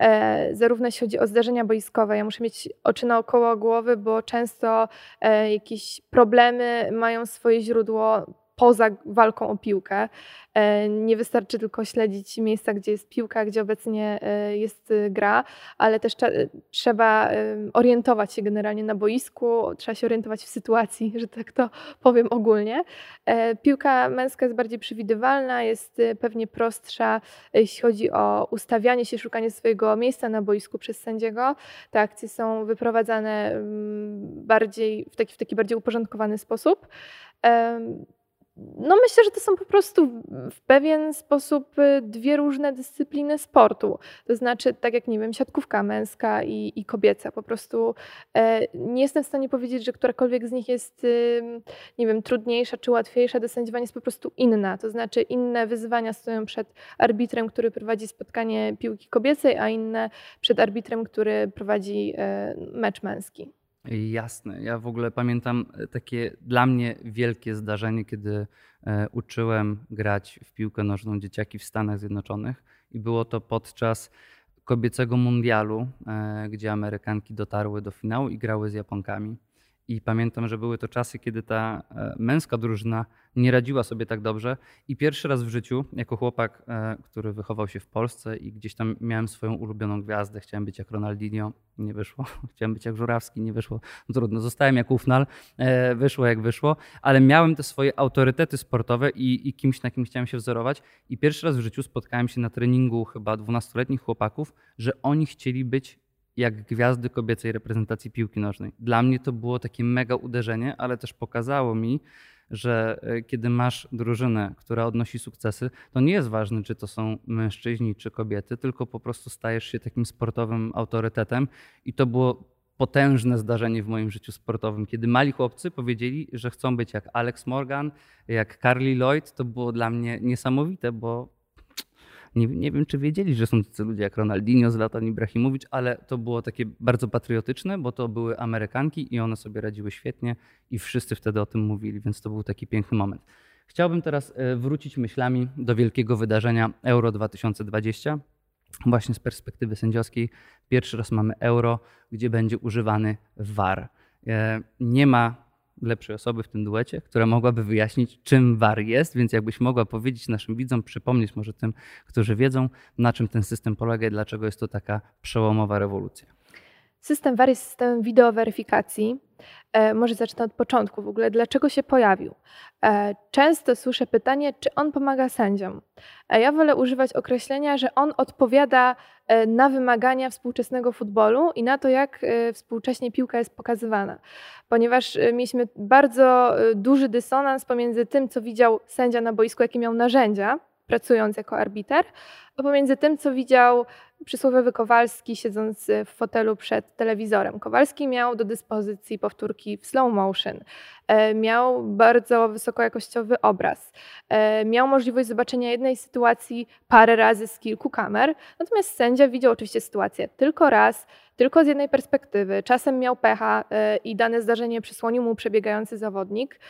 E, zarówno jeśli chodzi o zdarzenia boiskowe. Ja muszę mieć oczy naokoło głowy, bo często e, jakieś problemy mają swoje źródło poza walką o piłkę. E, nie wystarczy tylko śledzić miejsca, gdzie jest piłka, gdzie obecnie e, jest gra, ale też trzeba orientować się generalnie na boisku, trzeba się orientować w sytuacji, że tak to powiem ogólnie. Piłka męska jest bardziej przewidywalna, jest pewnie prostsza, jeśli chodzi o ustawianie się, szukanie swojego miejsca na boisku przez sędziego. Te akcje są wyprowadzane bardziej w taki, w taki bardziej uporządkowany sposób. No myślę, że to są po prostu w pewien sposób y, dwie różne dyscypliny sportu. To znaczy, tak jak nie wiem, siatkówka męska i, i kobieca. Po prostu e, nie jestem w stanie powiedzieć, że którakolwiek z nich jest, nie wiem, trudniejsza czy łatwiejsza. Do sędziowania jest po prostu inna. To znaczy inne wyzwania stoją przed arbitrem, który prowadzi spotkanie piłki kobiecej, a inne przed arbitrem, który prowadzi e, mecz męski. Jasne. Ja w ogóle pamiętam e, takie dla mnie wielkie zdarzenie, kiedy e, uczyłem grać w piłkę nożną dzieciaki w Stanach Zjednoczonych i było to podczas kobiecego mundialu, e, gdzie Amerykanki dotarły do finału i grały z Japonkami. I pamiętam, że były to czasy, kiedy ta e, męska drużyna nie radziła sobie tak dobrze. I pierwszy raz w życiu, jako chłopak, e, który wychował się w Polsce i gdzieś tam miałem swoją ulubioną gwiazdę, chciałem być jak Ronaldinho, nie wyszło. Chciałem być jak Żurawski, nie wyszło. No trudno, zostałem jak Ufnal, e, wyszło jak wyszło, ale miałem te swoje autorytety sportowe i, i kimś, na kim chciałem się wzorować. I pierwszy raz w życiu spotkałem się na treningu chyba 12-letnich chłopaków, że oni chcieli być jak gwiazdy kobiecej reprezentacji piłki nożnej. Dla mnie to było takie mega uderzenie, ale też pokazało mi, że e, kiedy masz drużynę, która odnosi sukcesy, to nie jest ważne, czy to są mężczyźni, czy kobiety, tylko po prostu stajesz się takim sportowym autorytetem. I to było potężne zdarzenie w moim życiu sportowym, kiedy mali chłopcy powiedzieli, że chcą być jak Alex Morgan, jak Carly Lloyd. To było dla mnie niesamowite, bo nie, nie wiem, czy wiedzieli, że są tacy ludzie jak Ronaldinho, Zlatan Ibrahimowicz, ale to było takie bardzo patriotyczne, bo to były Amerykanki i one sobie radziły świetnie i wszyscy wtedy o tym mówili, więc to był taki piękny moment. Chciałbym teraz e, wrócić myślami do wielkiego wydarzenia Euro 2020. Właśnie z perspektywy sędziowskiej pierwszy raz mamy euro, gdzie będzie używany VAR. E, nie ma lepszej osoby w tym duecie, która mogłaby wyjaśnić, czym VAR jest, więc jakbyś mogła powiedzieć naszym widzom, przypomnieć może tym, którzy wiedzą, na czym ten system polega i dlaczego jest to taka przełomowa rewolucja. System VAR jest systemem wideoweryfikacji. E, może zacznę od początku w ogóle. Dlaczego się pojawił? E, często słyszę pytanie, czy on pomaga sędziom. E, ja wolę używać określenia, że on odpowiada na wymagania współczesnego futbolu i na to, jak współcześnie piłka jest pokazywana. Ponieważ mieliśmy bardzo duży dysonans pomiędzy tym, co widział sędzia na boisku, jakie miał narzędzia, pracując jako arbiter, a pomiędzy tym, co widział przysłowiowy Kowalski siedząc w fotelu przed telewizorem. Kowalski miał do dyspozycji powtórki w slow motion, e, miał bardzo wysokojakościowy obraz, e, miał możliwość zobaczenia jednej sytuacji parę razy z kilku kamer, natomiast sędzia widział oczywiście sytuację tylko raz, tylko z jednej perspektywy. Czasem miał pecha e, i dane zdarzenie przysłonił mu przebiegający zawodnik.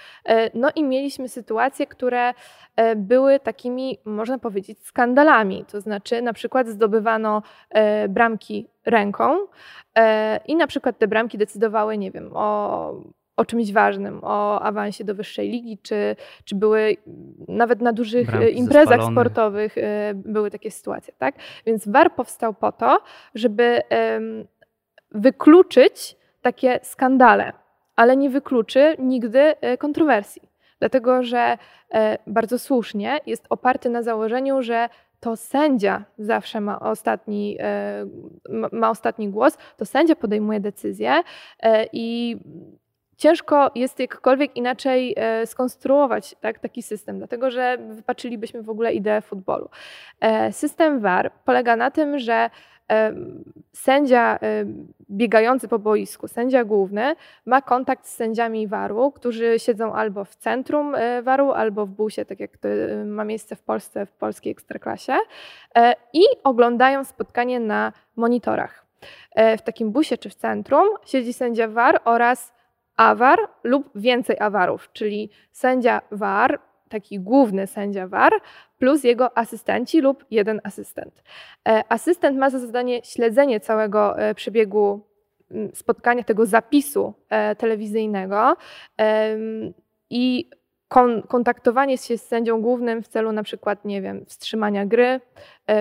No i mieliśmy sytuacje, które były takimi, można powiedzieć, skandalami. To znaczy, na przykład zdobywano E, bramki ręką e, i na przykład te bramki decydowały, nie wiem, o, o czymś ważnym, o awansie do wyższej ligi, czy, czy były nawet na dużych Bramki imprezach sportowych e, były takie sytuacje, tak? Więc VAR powstał po to, żeby wykluczyć takie skandale, ale nie wykluczy nigdy kontrowersji. Dlatego, że bardzo słusznie jest oparty na założeniu, że to sędzia zawsze ma ostatni, e, ma ostatni głos, to sędzia podejmuje decyzję e, i ciężko jest jakkolwiek inaczej e, skonstruować tak, taki system, dlatego że wypaczylibyśmy w ogóle ideę futbolu. System VAR polega na tym, że sędzia biegający po boisku, sędzia główny, ma kontakt z sędziami waru, którzy siedzą albo w centrum e, waru, albo w busie, tak jak to e, ma miejsce w Polsce, w polskiej ekstraklasie, e, i oglądają spotkanie na monitorach. W takim busie czy w centrum siedzi sędzia war oraz awar lub więcej awarów, czyli sędzia war taki główny sędzia VAR plus jego asystenci lub jeden asystent. E, asystent ma za zadanie śledzenie całego e, przebiegu spotkania, tego zapisu e, telewizyjnego i kon kontaktowanie się z sędzią głównym w celu na przykład, nie wiem, wstrzymania gry,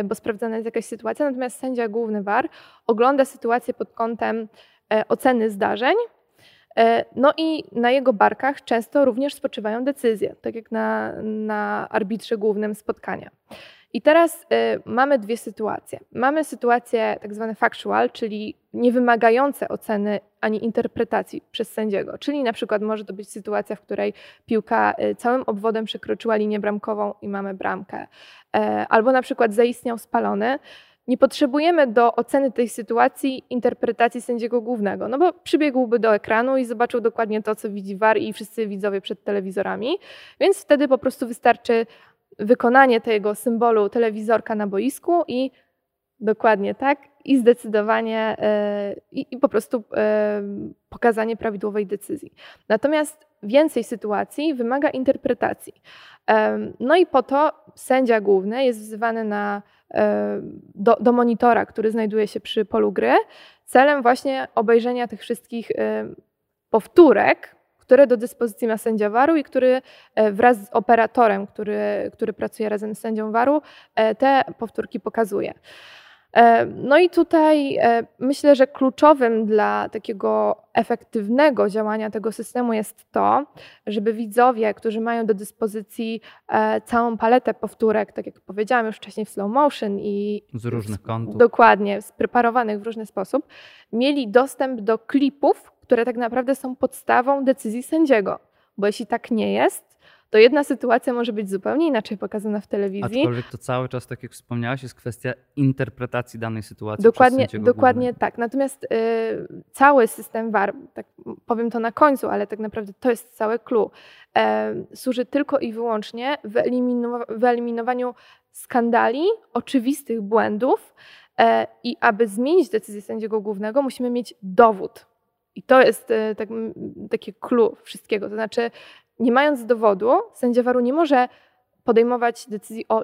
bo sprawdzana jest jakaś sytuacja, natomiast sędzia główny VAR ogląda sytuację pod kątem oceny zdarzeń, no i na jego barkach często również spoczywają decyzje, tak jak na, na arbitrze głównym spotkania. I teraz y, mamy dwie sytuacje. Mamy sytuacje tak zwane factual, czyli niewymagające oceny ani interpretacji przez sędziego. Czyli na przykład może to być sytuacja, w której piłka y, całym obwodem przekroczyła linię bramkową i mamy bramkę. E, albo na przykład zaistniał spalony. Nie potrzebujemy do oceny tej sytuacji interpretacji sędziego głównego, no bo przybiegłby do ekranu i zobaczył dokładnie to, co widzi VAR i wszyscy widzowie przed telewizorami, więc wtedy po prostu wystarczy wykonanie tego symbolu telewizorka na boisku i dokładnie tak, i zdecydowanie e, i, po prostu e, pokazanie prawidłowej decyzji. Natomiast więcej sytuacji wymaga interpretacji. E, no i po to sędzia główny jest wzywany na, do, do monitora, który znajduje się przy polu gry, celem właśnie obejrzenia tych wszystkich powtórek, które do dyspozycji ma sędzia waru i który e, wraz z operatorem, który, który pracuje razem z sędzią waru, e, te powtórki pokazuje. E, no i tutaj myślę, że kluczowym dla takiego efektywnego działania tego systemu jest to, żeby widzowie, którzy mają do dyspozycji całą paletę powtórek, tak jak powiedziałam już wcześniej w slow motion i z różnych kątów. Dokładnie, spreparowanych w różny sposób, mieli dostęp do klipów, które tak naprawdę są podstawą decyzji sędziego. Bo jeśli tak nie jest, to jedna sytuacja może być zupełnie inaczej pokazana w telewizji. Aczkolwiek to cały czas, tak jak wspomniałaś, jest kwestia interpretacji danej sytuacji. Dokładnie, dokładnie głównego. tak. Natomiast y, cały system VAR, tak powiem to na końcu, ale tak naprawdę to jest całe clue, y, służy tylko i wyłącznie wyeliminow- wyeliminowaniu skandali, oczywistych błędów. Y, I aby zmienić decyzję sędziego głównego, musimy mieć dowód i to jest e, tak, takie clue wszystkiego. To znaczy, nie mając dowodu, sędzia waru nie może podejmować decyzji o,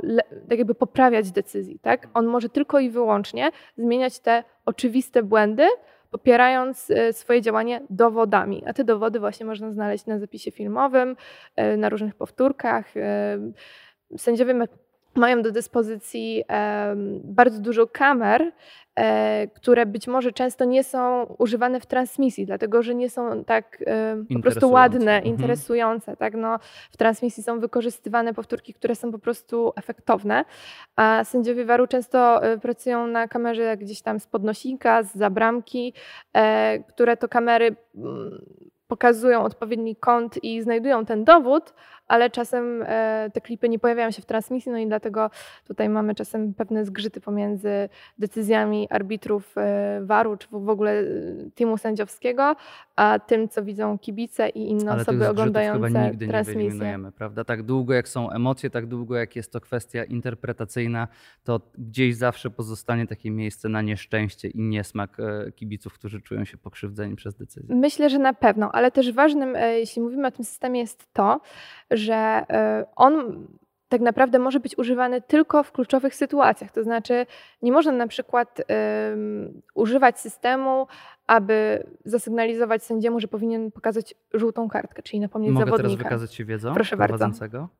tak jakby poprawiać decyzji, tak? On może tylko i wyłącznie zmieniać te oczywiste błędy, popierając e, swoje działanie dowodami. A te dowody właśnie można znaleźć na zapisie filmowym, e, na różnych powtórkach. Sędziowie mają do dyspozycji bardzo dużo kamer, które być może często nie są używane w transmisji, dlatego że nie są tak po prostu ładne, mhm. interesujące. Tak? No, w transmisji są wykorzystywane powtórki, które są po prostu efektowne, a sędziowie waru często e, pracują na kamerze gdzieś tam z podnosika, z zabramki, e, które to kamery mm, pokazują odpowiedni kąt i znajdują ten dowód, ale czasem e, te klipy nie pojawiają się w transmisji, no i dlatego tutaj mamy czasem pewne zgrzyty pomiędzy decyzjami arbitrów e, waru, czy w ogóle e, teamu sędziowskiego, a tym, co widzą kibice i inne ale osoby oglądające chyba nigdy transmisję. Nie prawda? Tak długo jak są emocje, tak długo jak jest to kwestia interpretacyjna, to gdzieś zawsze pozostanie takie miejsce na nieszczęście i niesmak kibiców, którzy czują się pokrzywdzeni przez decyzję. Myślę, że na pewno, ale też ważnym, jeśli mówimy o tym systemie, jest to, że e, on tak naprawdę może być używany tylko w kluczowych sytuacjach. To znaczy, nie można na przykład um, używać systemu, aby zasygnalizować sędziemu, że powinien pokazać żółtą kartkę, czyli napomnieć Mogę zawodnika. Mogę teraz wykazać Ci wiedzą Proszę prowadzącego? Bardzo.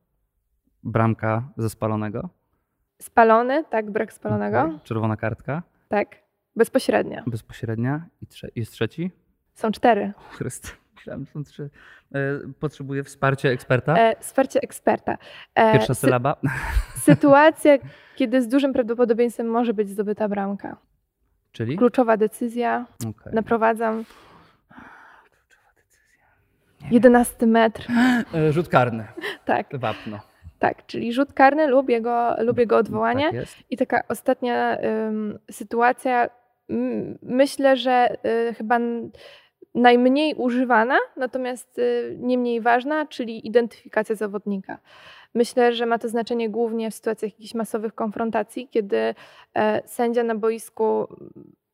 Bramka ze spalonego? Spalony, tak, brak spalonego. Okay. Czerwona kartka? Tak, bezpośrednia. Bezpośrednia. I trze jest trzeci? Są cztery. Chryst. Myślałem, że trzy. E, potrzebuję wsparcia eksperta. E, wsparcie eksperta. E, Pierwsza sylaba. Sytuacja, kiedy z dużym prawdopodobieństwem może być zdobyta bramka. Czyli? Kluczowa decyzja. Okay. Naprowadzam. Kluczowa decyzja. Jedenasty metr. E, rzut karny. tak. Wapno. Tak, czyli rzut karny lub jego, lub jego odwołanie. Tak I taka ostatnia um, sytuacja, myślę, że y, chyba najmniej używana, natomiast y, nie mniej ważna, czyli identyfikacja zawodnika. Myślę, że ma to znaczenie głównie w sytuacjach jakichś masowych konfrontacji, kiedy e, sędzia na boisku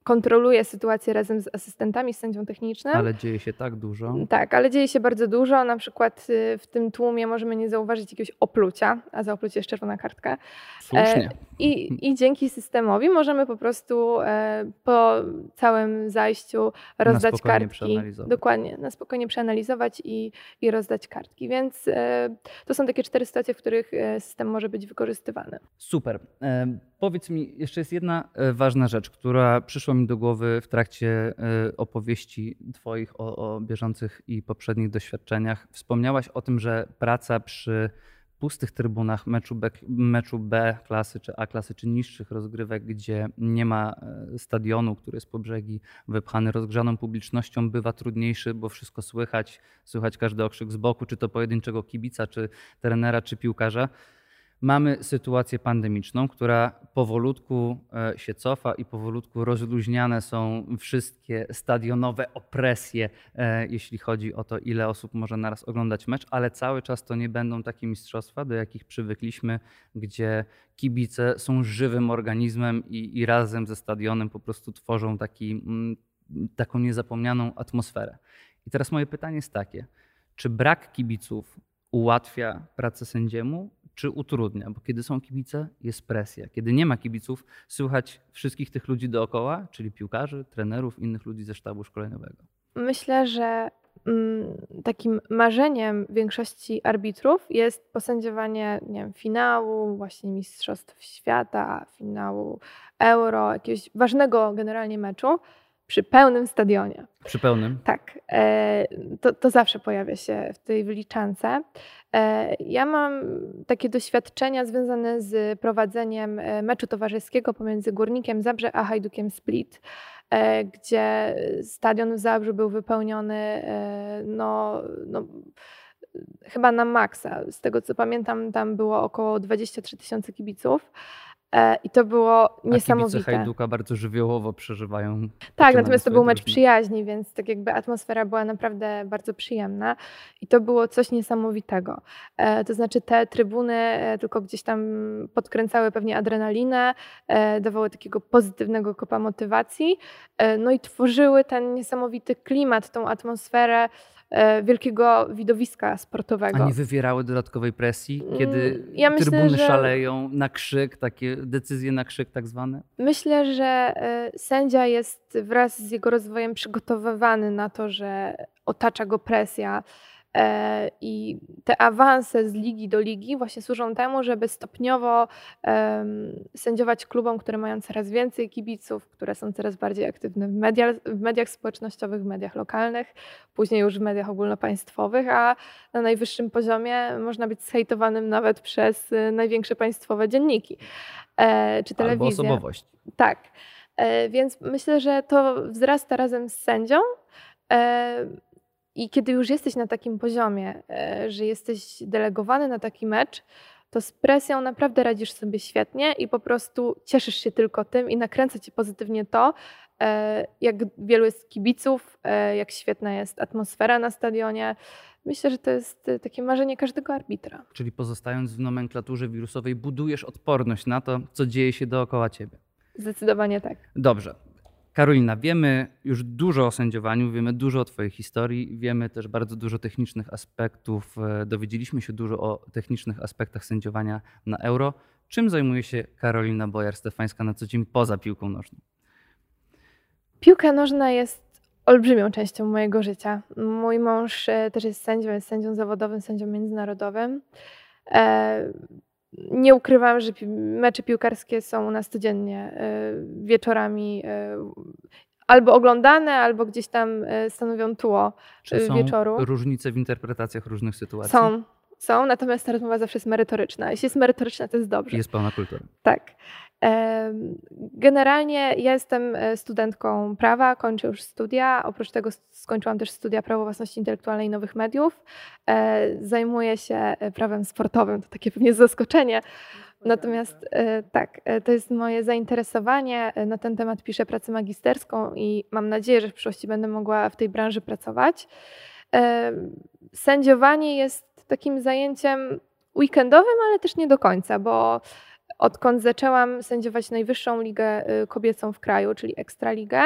kontroluję sytuację razem z asystentami, z sędzią technicznym. Ale dzieje się tak dużo. Tak, ale dzieje się bardzo dużo. Na przykład y, w tym tłumie możemy nie zauważyć jakiegoś oplucia, a za oplucie jest czerwona kartka. Słusznie. I, I dzięki systemowi możemy po prostu e, po całym zajściu rozdać kartki. przeanalizować. Dokładnie, na spokojnie przeanalizować i, i rozdać kartki. Więc e, to są takie cztery sytuacje, w których e, system może być wykorzystywany. Super. E, powiedz mi, jeszcze jest jedna e, ważna rzecz, która przyszła mi do głowy w trakcie e, opowieści Twoich o, o bieżących i poprzednich doświadczeniach. Wspomniałaś o tym, że praca przy pustych trybunach meczu B, meczu B klasy czy A klasy, czy niższych rozgrywek, gdzie nie ma e, stadionu, który jest po brzegi wypchany rozgrzaną publicznością, bywa trudniejszy, bo wszystko słychać, słychać każdy okrzyk z boku, czy to pojedynczego kibica, czy trenera, czy piłkarza. Mamy sytuację pandemiczną, która powolutku e, się cofa i powolutku rozluźniane są wszystkie stadionowe opresje, e, jeśli chodzi o to, ile osób może naraz oglądać mecz, ale cały czas to nie będą takie mistrzostwa, do jakich przywykliśmy, gdzie kibice są żywym organizmem i, i razem ze stadionem po prostu tworzą taki, mm, taką niezapomnianą atmosferę. I teraz moje pytanie jest takie, czy brak kibiców ułatwia pracę sędziemu, czy utrudnia? Bo kiedy są kibice, jest presja. Kiedy nie ma kibiców, słychać wszystkich tych ludzi dookoła, czyli piłkarzy, trenerów, innych ludzi ze sztabu szkoleniowego. Myślę, że mm, takim marzeniem większości arbitrów jest posędziowanie nie wiem, finału, właśnie Mistrzostw Świata, finału Euro, jakiegoś ważnego generalnie meczu przy pełnym stadionie. Przy pełnym? Tak. E, to, to zawsze pojawia się w tej wyliczance. E, ja mam takie doświadczenia związane z prowadzeniem e, meczu towarzyskiego pomiędzy Górnikiem Zabrze a Hajdukiem Split, gdzie stadion w Zabrzu był wypełniony no, no chyba na maksa. Z tego co pamiętam, tam było około 23 tysiące kibiców. E, I to było niesamowite. A kibice Hajduka bardzo żywiołowo przeżywają. Tak, natomiast to był mecz przyjaźni, więc tak jakby atmosfera była naprawdę bardzo przyjemna i to było coś niesamowitego. E, to znaczy te trybuny e, tylko gdzieś tam podkręcały pewnie adrenalinę, dawały takiego pozytywnego kopa motywacji, no i tworzyły ten niesamowity klimat, tą atmosferę wielkiego widowiska sportowego. A nie wywierały dodatkowej presji, kiedy mm, ja myślę, trybuny że... szaleją na krzyk, takie decyzje na krzyk tak zwane? Myślę, że e, sędzia jest wraz z jego rozwojem przygotowywany na to, że otacza go presja E, I te awanse z ligi do ligi właśnie służą temu, żeby stopniowo sędziować klubom, które mają coraz więcej kibiców, które są coraz bardziej aktywne w mediach, w mediach społecznościowych, w mediach lokalnych, później już w mediach ogólnopaństwowych, a na najwyższym poziomie można być zhejtowanym nawet przez y, największe państwowe dzienniki e, czy telewizję. Albo osobowość. Tak. E, więc myślę, że to wzrasta razem z sędzią. I kiedy już jesteś na takim poziomie, e, że jesteś delegowany na taki mecz, to z presją naprawdę radzisz sobie świetnie i po prostu cieszysz się tylko tym i nakręca cię pozytywnie to, e, jak wielu jest kibiców, e, jak świetna jest atmosfera na stadionie. Myślę, że to jest takie marzenie każdego arbitra. Czyli pozostając w nomenklaturze wirusowej, budujesz odporność na to, co dzieje się dookoła ciebie. Zdecydowanie tak. Dobrze. Karolina, wiemy już dużo o sędziowaniu, wiemy dużo o Twojej historii, wiemy też bardzo dużo technicznych aspektów, e, dowiedzieliśmy się dużo o technicznych aspektach sędziowania na euro. Czym zajmuje się Karolina Bojar-Stefańska na co dzień poza piłką nożną? Piłka nożna jest olbrzymią częścią mojego życia. Mój mąż e, też jest sędzią, jest sędzią zawodowym, sędzią międzynarodowym. Nie ukrywam, że mecze piłkarskie są u nas codziennie e, wieczorami e, albo oglądane, albo gdzieś tam e, stanowią tło Czy są wieczoru. różnice w interpretacjach różnych sytuacji? Są, są, natomiast ta rozmowa zawsze jest merytoryczna. Jeśli jest merytoryczna, to jest dobrze. Jest pełna kultura. Tak. Generalnie ja jestem e, studentką prawa, kończę już studia. Oprócz tego skończyłam też studia prawo własności intelektualnej i nowych mediów. E, zajmuję się e, prawem sportowym, to takie pewnie zaskoczenie. Natomiast tak, to jest moje zainteresowanie. Na ten temat piszę pracę magisterską i mam nadzieję, że w przyszłości będę mogła w tej branży pracować. Sędziowanie jest takim zajęciem weekendowym, ale też nie do końca, bo odkąd zaczęłam sędziować najwyższą ligę kobiecą w kraju, czyli Ekstraligę,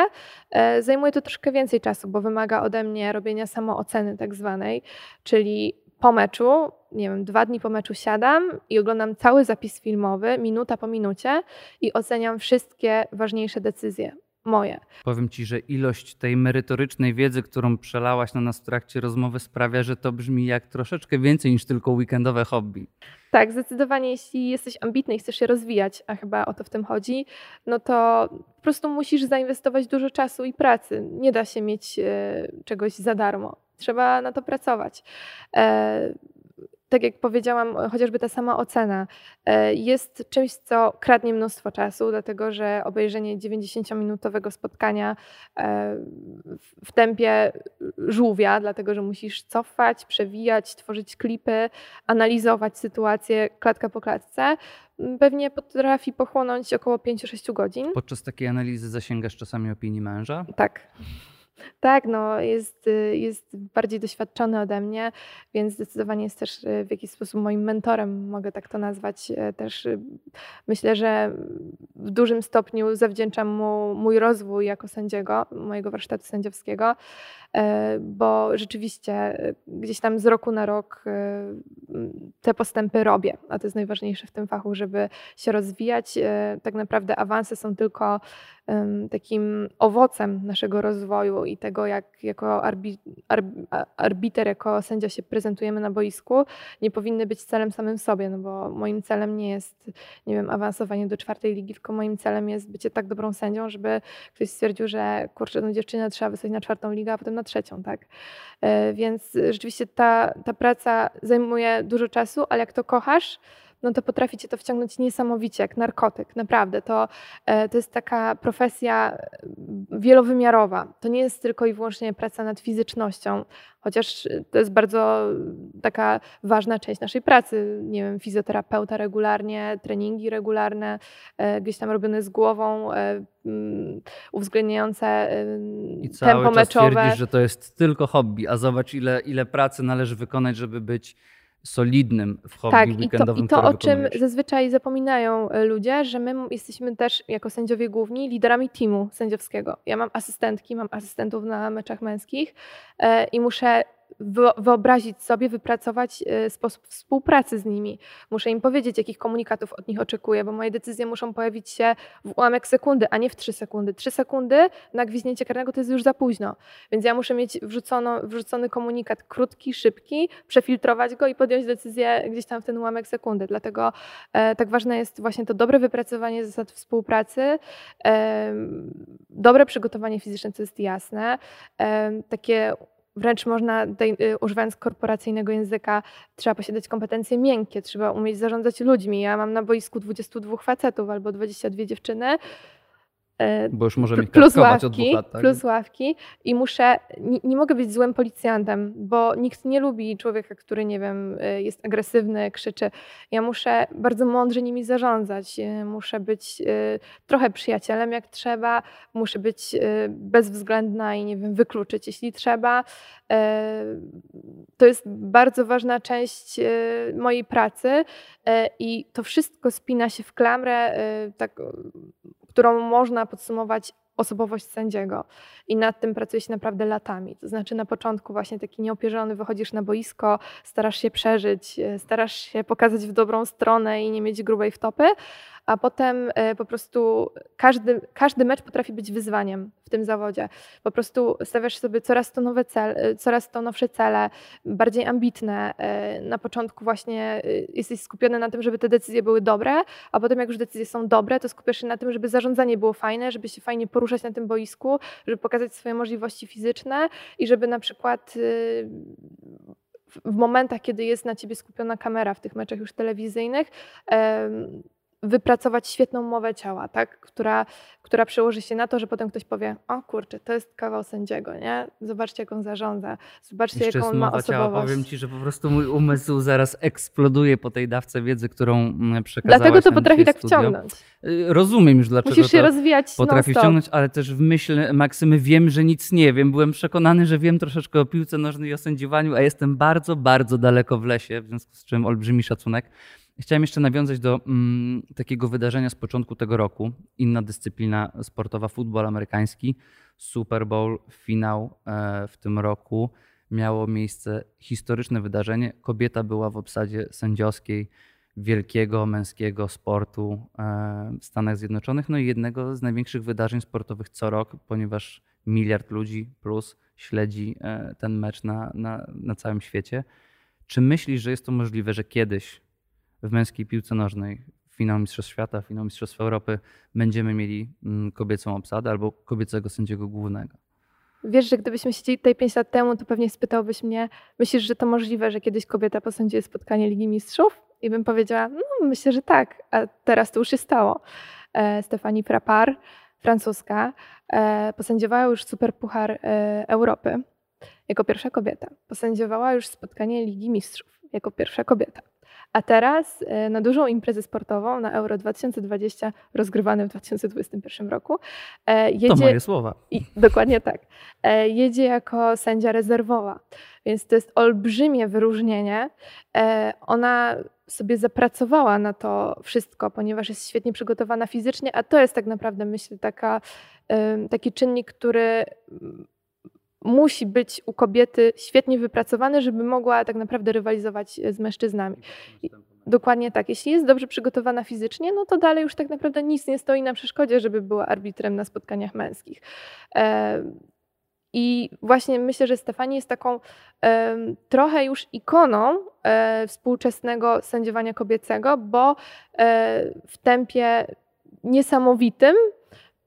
zajmuje to troszkę więcej czasu, bo wymaga ode mnie robienia samooceny tak zwanej, czyli po meczu, nie wiem, dwa dni po meczu siadam i oglądam cały zapis filmowy, minuta po minucie i oceniam wszystkie ważniejsze decyzje moje. Powiem ci, że ilość tej merytorycznej wiedzy, którą przelałaś na nas w trakcie rozmowy, sprawia, że to brzmi jak troszeczkę więcej niż tylko weekendowe hobby. Tak, zdecydowanie, jeśli jesteś ambitny i chcesz się rozwijać, a chyba o to w tym chodzi, no to po prostu musisz zainwestować dużo czasu i pracy. Nie da się mieć e, czegoś za darmo. Trzeba na to pracować. Tak jak powiedziałam, chociażby ta sama ocena e, jest czymś, co kradnie mnóstwo czasu, dlatego że obejrzenie 90-minutowego spotkania e, w tempie żółwia, dlatego że musisz cofać, przewijać, tworzyć klipy, analizować sytuację klatka po klatce, pewnie potrafi pochłonąć około 5-6 godzin. Podczas takiej analizy zasięgasz czasami opinii męża? Tak. Tak, no jest, y, jest bardziej doświadczony ode mnie, więc zdecydowanie jest też y, w jakiś sposób moim mentorem, mogę tak to nazwać. Y, też myślę, że w dużym stopniu zawdzięczam mu mój rozwój jako sędziego, mojego warsztatu sędziowskiego, bo rzeczywiście gdzieś tam z roku na rok te postępy robię, a to jest najważniejsze w tym fachu, żeby się rozwijać. Tak naprawdę awanse są tylko takim owocem naszego rozwoju i tego, jak jako arbi, arbiter, jako sędzia się prezentujemy na boisku, nie powinny być celem samym sobie, no bo moim celem nie jest, nie wiem, awansowanie do czwartej ligi, tylko moim celem jest bycie tak dobrą sędzią, żeby ktoś stwierdził, że kurczę, no dziewczynę trzeba wysłać na czwartą ligę, a potem na trzecią, tak? E, więc rzeczywiście ta, ta praca zajmuje dużo czasu, ale jak to kochasz, no to potrafi cię to wciągnąć niesamowicie, jak narkotyk. Naprawdę, to, e, to jest taka profesja e, wielowymiarowa. To nie jest tylko i wyłącznie praca nad fizycznością, chociaż to jest bardzo taka ważna część naszej pracy. Nie wiem, fizjoterapeuta regularnie, treningi regularne, e, gdzieś tam robione z głową, mm, uwzględniające I cały tempo czas meczowe. twierdzisz, że to jest tylko hobby, a zobacz ile, ile pracy należy wykonać, żeby być solidnym w hobby tak, weekendowym. I to, i to o czym zazwyczaj zapominają e, ludzie, że my jesteśmy też jako sędziowie główni liderami teamu sędziowskiego. Ja mam asystentki, mam asystentów na meczach męskich e, i muszę wyobrazić sobie, wypracować e, sposób współpracy z nimi. Muszę im powiedzieć, jakich komunikatów od nich oczekuję, bo moje decyzje muszą pojawić się w ułamek sekundy, a nie w trzy sekundy. Trzy sekundy na gwizdnięcie karnego to jest już za późno. Więc ja muszę mieć wrzucono, wrzucony komunikat krótki, szybki, przefiltrować go i podjąć decyzję gdzieś tam w ten ułamek sekundy. Dlatego e, tak ważne jest właśnie to dobre wypracowanie zasad współpracy, e, dobre przygotowanie fizyczne, co jest jasne, e, takie wręcz można, y, używając korporacyjnego języka, trzeba posiadać kompetencje miękkie, trzeba umieć zarządzać ludźmi. Ja mam na boisku 22 facetów albo 22 dziewczyny, Bo już możemy plus ławki, od dwóch lat, tak? Plus ławki i muszę, nie, nie, mogę być złym policjantem, bo nikt nie lubi człowieka, który, nie wiem, e, jest agresywny, krzyczy. Ja muszę bardzo mądrze nimi zarządzać, e, muszę być trochę przyjacielem jak trzeba, muszę być bezwzględna i, nie wiem, wykluczyć jeśli trzeba. To jest bardzo ważna część mojej pracy i to wszystko spina się w klamrę tak którą można podsumować osobowość sędziego. I nad tym pracuje się naprawdę latami. To znaczy na początku właśnie taki nieopierzony wychodzisz na boisko, starasz się przeżyć, e, starasz się pokazać w dobrą stronę i nie mieć grubej wtopy, a potem e, po prostu każdy, każdy mecz potrafi być wyzwaniem w tym zawodzie. Po prostu stawiasz sobie coraz to nowe cele, e, coraz to nowsze cele, bardziej ambitne. E, na początku właśnie jesteś skupiony na tym, żeby te decyzje były dobre, a potem jak już decyzje są dobre, to skupiasz się na tym, żeby zarządzanie było fajne, żeby się fajnie poruszać na tym boisku, żeby pokazać swoje możliwości fizyczne i żeby na przykład w momentach, kiedy jest na ciebie skupiona kamera w tych meczach już telewizyjnych, wypracować świetną mowę ciała, tak? która, która przełoży się na to, że potem ktoś powie, o kurczę, to jest kawał sędziego, nie? Zobaczcie, jak on zarządza, zobaczcie, Jeszcze jaką on ma osobowość. Ciała. Powiem ci, że po prostu mój umysł zaraz eksploduje po tej dawce wiedzy, którą mm, przekazałaś Dlatego to potrafi tak studio. wciągnąć. Y, rozumiem już, dlaczego Musisz się rozwijać potrafi wciągnąć, ale też w myśl Maksymy wiem, że nic nie wiem. Byłem przekonany, że wiem troszeczkę o piłce nożnej i o sędziowaniu, a jestem bardzo, bardzo daleko w lesie, w związku z czym olbrzymi szacunek. Chciałem jeszcze nawiązać do mm, takiego wydarzenia z początku tego roku. Inna dyscyplina sportowa, futbol amerykański, Super Bowl, finał e, w tym roku. Miało miejsce historyczne wydarzenie. Kobieta była w obsadzie sędziowskiej wielkiego męskiego sportu e, w Stanach Zjednoczonych, no i jednego z największych wydarzeń sportowych co rok, ponieważ miliard ludzi plus śledzi e, ten mecz na, na, na całym świecie. Czy myślisz, że jest to możliwe, że kiedyś w męskiej piłce nożnej, finał Mistrzostw Świata, finał Mistrzostw Europy, będziemy mieli mm, kobiecą obsadę albo kobiecego sędziego głównego? Wiesz, że gdybyśmy siedzieli tutaj 5 lat temu, to pewnie spytałbyś mnie, myślisz, że to możliwe, że kiedyś kobieta posądziła spotkanie Ligi Mistrzów? I bym powiedziała, no myślę, że tak, a teraz to już się stało. E, Stefani Frappar, francuska, e, posędziowała już Superpuchar e, Europy jako pierwsza kobieta. Posędziowała już spotkanie Ligi Mistrzów jako pierwsza kobieta. A teraz e, na dużą imprezę sportową, na Euro 2020, rozgrywany w 2021 roku, e, jedzie. To moje słowa. I, dokładnie tak. E, jedzie jako sędzia rezerwowa. Więc to jest olbrzymie wyróżnienie. Ona sobie zapracowała na to wszystko, ponieważ jest świetnie przygotowana fizycznie, a to jest tak naprawdę, myślę, taka, taki czynnik, który musi być u kobiety świetnie wypracowany, żeby mogła tak naprawdę rywalizować z mężczyznami. Dokładnie tak. Jeśli jest dobrze przygotowana fizycznie, no to dalej już tak naprawdę nic nie stoi na przeszkodzie, żeby była arbitrem na spotkaniach męskich. E, I właśnie myślę, że Stefani jest taką trochę już ikoną e, współczesnego sędziowania kobiecego, bo e, w tempie niesamowitym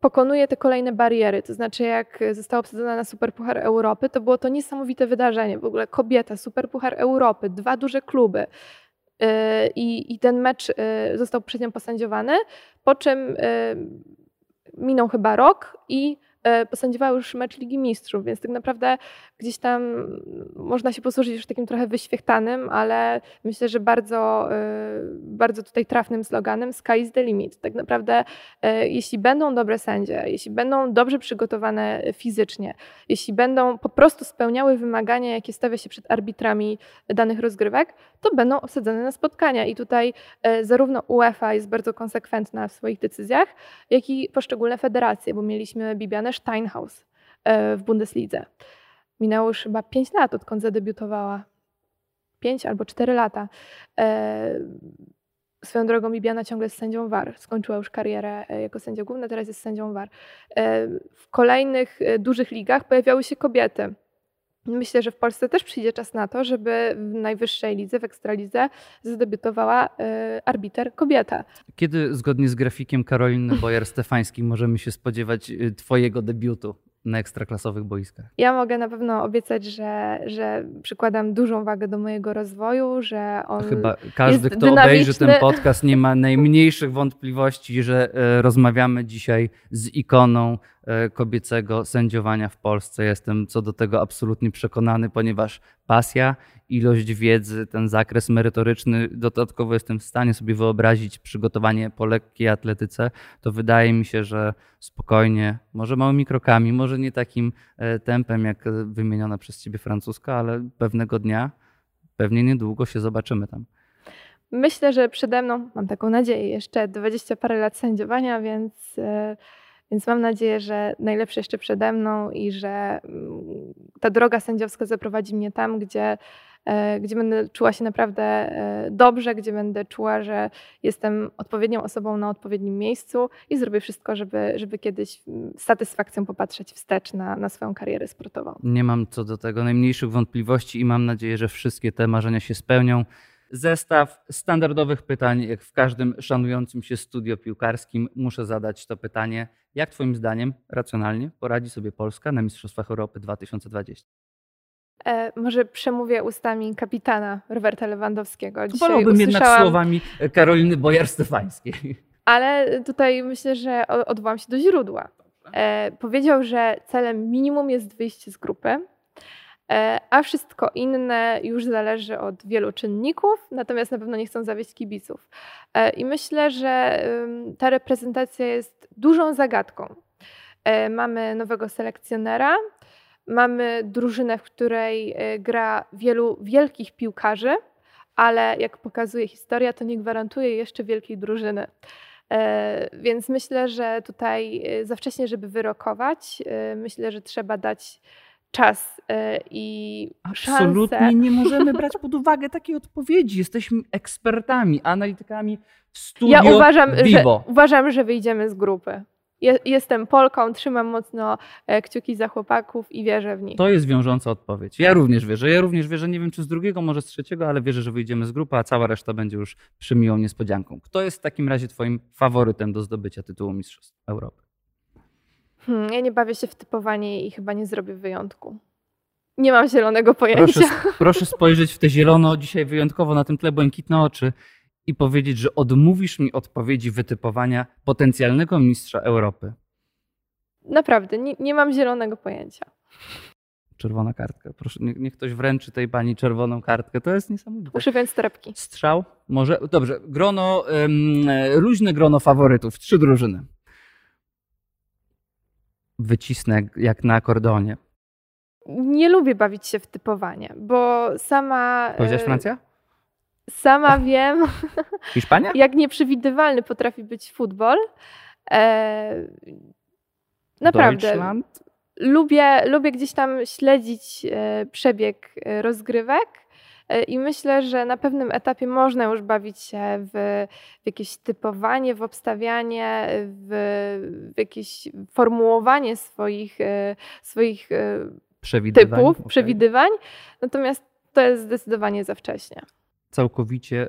pokonuje te kolejne bariery. To znaczy, jak została obsadzona na Superpuchar Europy, to było to niesamowite wydarzenie. W ogóle kobieta, Superpuchar Europy, dwa duże kluby. Y, I, I ten mecz y, został przed nią posędziowany, po czym y, minął chyba rok i posędziowała już mecz Ligi Mistrzów, więc tak naprawdę gdzieś tam można się posłużyć już takim trochę wyświechtanym, ale myślę, że bardzo, e, bardzo tutaj trafnym sloganem Sky is the limit. Tak naprawdę e, jeśli będą dobre sędzie, jeśli będą dobrze przygotowane fizycznie, jeśli będą po prostu spełniały wymagania, jakie stawia się przed arbitrami danych rozgrywek, to będą osadzone na spotkania i tutaj zarówno UEFA jest bardzo konsekwentna w swoich decyzjach, jak i poszczególne federacje, bo mieliśmy Bibianę Steinhaus e, w Bundeslidze. Minęło już chyba 5 lat, odkąd zadebiutowała. 5 albo 4 lata. E, swoją drogą Bibiana ciągle jest sędzią VAR. Skończyła już karierę e, jako sędzia główna, teraz jest sędzią VAR. W kolejnych dużych ligach pojawiały się kobiety. Myślę, że w Polsce też przyjdzie czas na to, żeby w najwyższej lidze, w ekstralidze zadebiutowała arbiter kobieta. Kiedy zgodnie z grafikiem Karoliny Bojar-Stefańskiej możemy się spodziewać y, twojego debiutu na ekstraklasowych boiskach? Ja mogę na pewno obiecać, że, że przykładam dużą wagę do mojego rozwoju, że on. Chyba każdy, kto obejrzy ten podcast, nie ma najmniejszych wątpliwości, że e, rozmawiamy dzisiaj z ikoną kobiecego sędziowania w Polsce. Jestem co do tego absolutnie przekonany, ponieważ pasja ilość wiedzy, ten zakres merytoryczny, dodatkowo jestem w stanie sobie wyobrazić przygotowanie po lekkiej atletyce, to wydaje mi się, że spokojnie, może małymi krokami, może nie takim e, tempem jak wymieniona przez ciebie francuska, ale pewnego dnia, pewnie niedługo się zobaczymy tam. Myślę, że przede mną, mam taką nadzieję, jeszcze 20 parę lat sędziowania, więc, e, więc mam nadzieję, że najlepsze jeszcze przede mną i że mm, ta droga sędziowska zaprowadzi mnie tam, gdzie E, gdzie będę czuła się naprawdę e, dobrze, gdzie będę czuła, że jestem odpowiednią osobą na odpowiednim miejscu i zrobię wszystko, żeby, żeby kiedyś z satysfakcją popatrzeć wstecz na, na swoją karierę sportową. Nie mam co do tego najmniejszych wątpliwości i mam nadzieję, że wszystkie te marzenia się spełnią. Zestaw standardowych pytań, jak w każdym szanującym się studio piłkarskim, muszę zadać to pytanie. Jak Twoim zdaniem racjonalnie poradzi sobie Polska na Mistrzostwach Europy 2020? E, może przemówię ustami kapitana Roberta Lewandowskiego. Dzisiaj Wolałbym usłyszałam... jednak słowami Karoliny Bojar-Stefańskiej. Ale tutaj myślę, że odwołam się do źródła. E, powiedział, że celem minimum jest wyjście z grupy, a wszystko inne już zależy od wielu czynników, natomiast na pewno nie chcą zawieść kibiców. E, I myślę, że ta reprezentacja jest dużą zagadką. E, mamy nowego selekcjonera, Mamy drużynę, w której e, gra wielu wielkich piłkarzy, ale jak pokazuje historia, to nie gwarantuje jeszcze wielkiej drużyny. E, więc myślę, że tutaj e, za wcześnie, żeby wyrokować, e, myślę, że trzeba dać czas i Absolutnie szansę. nie możemy brać pod uwagę takiej odpowiedzi. Jesteśmy ekspertami, analitykami w studio Ja uważam, Vivo. że, uważam, że wyjdziemy z grupy. Jestem Polką, trzymam mocno kciuki za chłopaków i wierzę w nich. To jest wiążąca odpowiedź. Ja również wierzę. Ja również wierzę, nie wiem czy z drugiego, może z trzeciego, ale wierzę, że wyjdziemy z grupy, a cała reszta będzie już przymiłą niespodzianką. Kto jest w takim razie Twoim faworytem do zdobycia tytułu Mistrzostw Europy? Hmm, ja nie bawię się w typowanie i chyba nie zrobię wyjątku. Nie mam zielonego pojęcia. Proszę, proszę spojrzeć w te zielono, dzisiaj wyjątkowo na tym tle błękitne oczy i powiedzieć, że odmówisz mi odpowiedzi wytypowania potencjalnego mistrza Europy. Naprawdę, nie, nie mam zielonego pojęcia. Czerwona kartka. Proszę, niech, niech ktoś wręczy tej pani czerwoną kartkę. To jest niesamowite. Muszę więc torebki. Strzał? Może? Dobrze. Grono, um, luźne grono faworytów. Trzy drużyny. Wycisnę jak na akordeonie. Nie lubię bawić się w typowanie, bo sama. Powiedziałaś Francja? Sama wiem. Hiszpania? Jak nieprzewidywalny potrafi być futbol. E, naprawdę. Lubię, lubię gdzieś tam śledzić e, przebieg e, rozgrywek. I myślę, że na pewnym etapie można już bawić się w, w jakieś typowanie, w obstawianie, w, w jakieś formułowanie swoich, swoich typów, okay. przewidywań. Natomiast to jest zdecydowanie za wcześnie całkowicie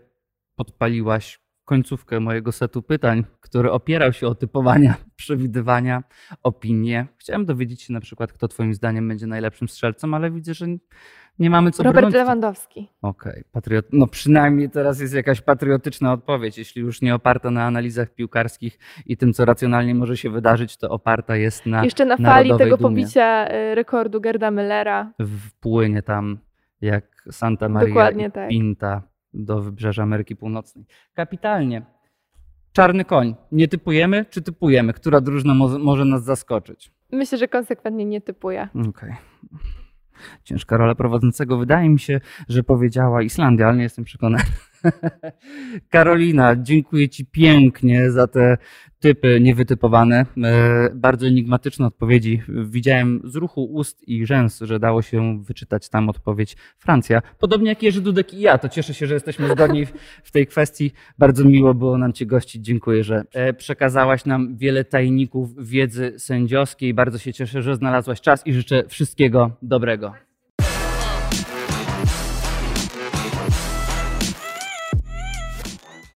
podpaliłaś końcówkę mojego setu pytań, który opierał się o typowania, przewidywania, opinie. Chciałem dowiedzieć się na przykład, kto Twoim zdaniem będzie najlepszym strzelcem, ale widzę, że nie mamy co Robert bronić. Lewandowski. Okej, okay. Patriot... no przynajmniej teraz jest jakaś patriotyczna odpowiedź. Jeśli już nie oparta na analizach piłkarskich i tym, co racjonalnie może się wydarzyć, to oparta jest na Jeszcze na fali tego dumie. pobicia y, rekordu Gerda Müllera. Wpłynie tam jak Santa Maria Dokładnie i tak. Pinta do wybrzeża Ameryki Północnej. Kapitalnie. Czarny koń. Nie typujemy, czy typujemy? Która drużyna mo może nas zaskoczyć? Myślę, że konsekwentnie nie typuję. Okej. Okay. Ciężka rola prowadzącego. Wydaje mi się, że powiedziała Islandia, ale nie jestem przekonany. Karolina, dziękuję Ci pięknie za te typy niewytypowane, e, bardzo enigmatyczne odpowiedzi. Widziałem z ruchu ust i rzęs, że dało się wyczytać tam odpowiedź Francja. Podobnie jak Jerzy Dudek i ja, to cieszę się, że jesteśmy zgodni w tej kwestii. Bardzo miło było nam Cię gościć. Dziękuję, że e, przekazałaś nam wiele tajników wiedzy sędziowskiej. Bardzo się cieszę, że znalazłaś czas i życzę wszystkiego dobrego.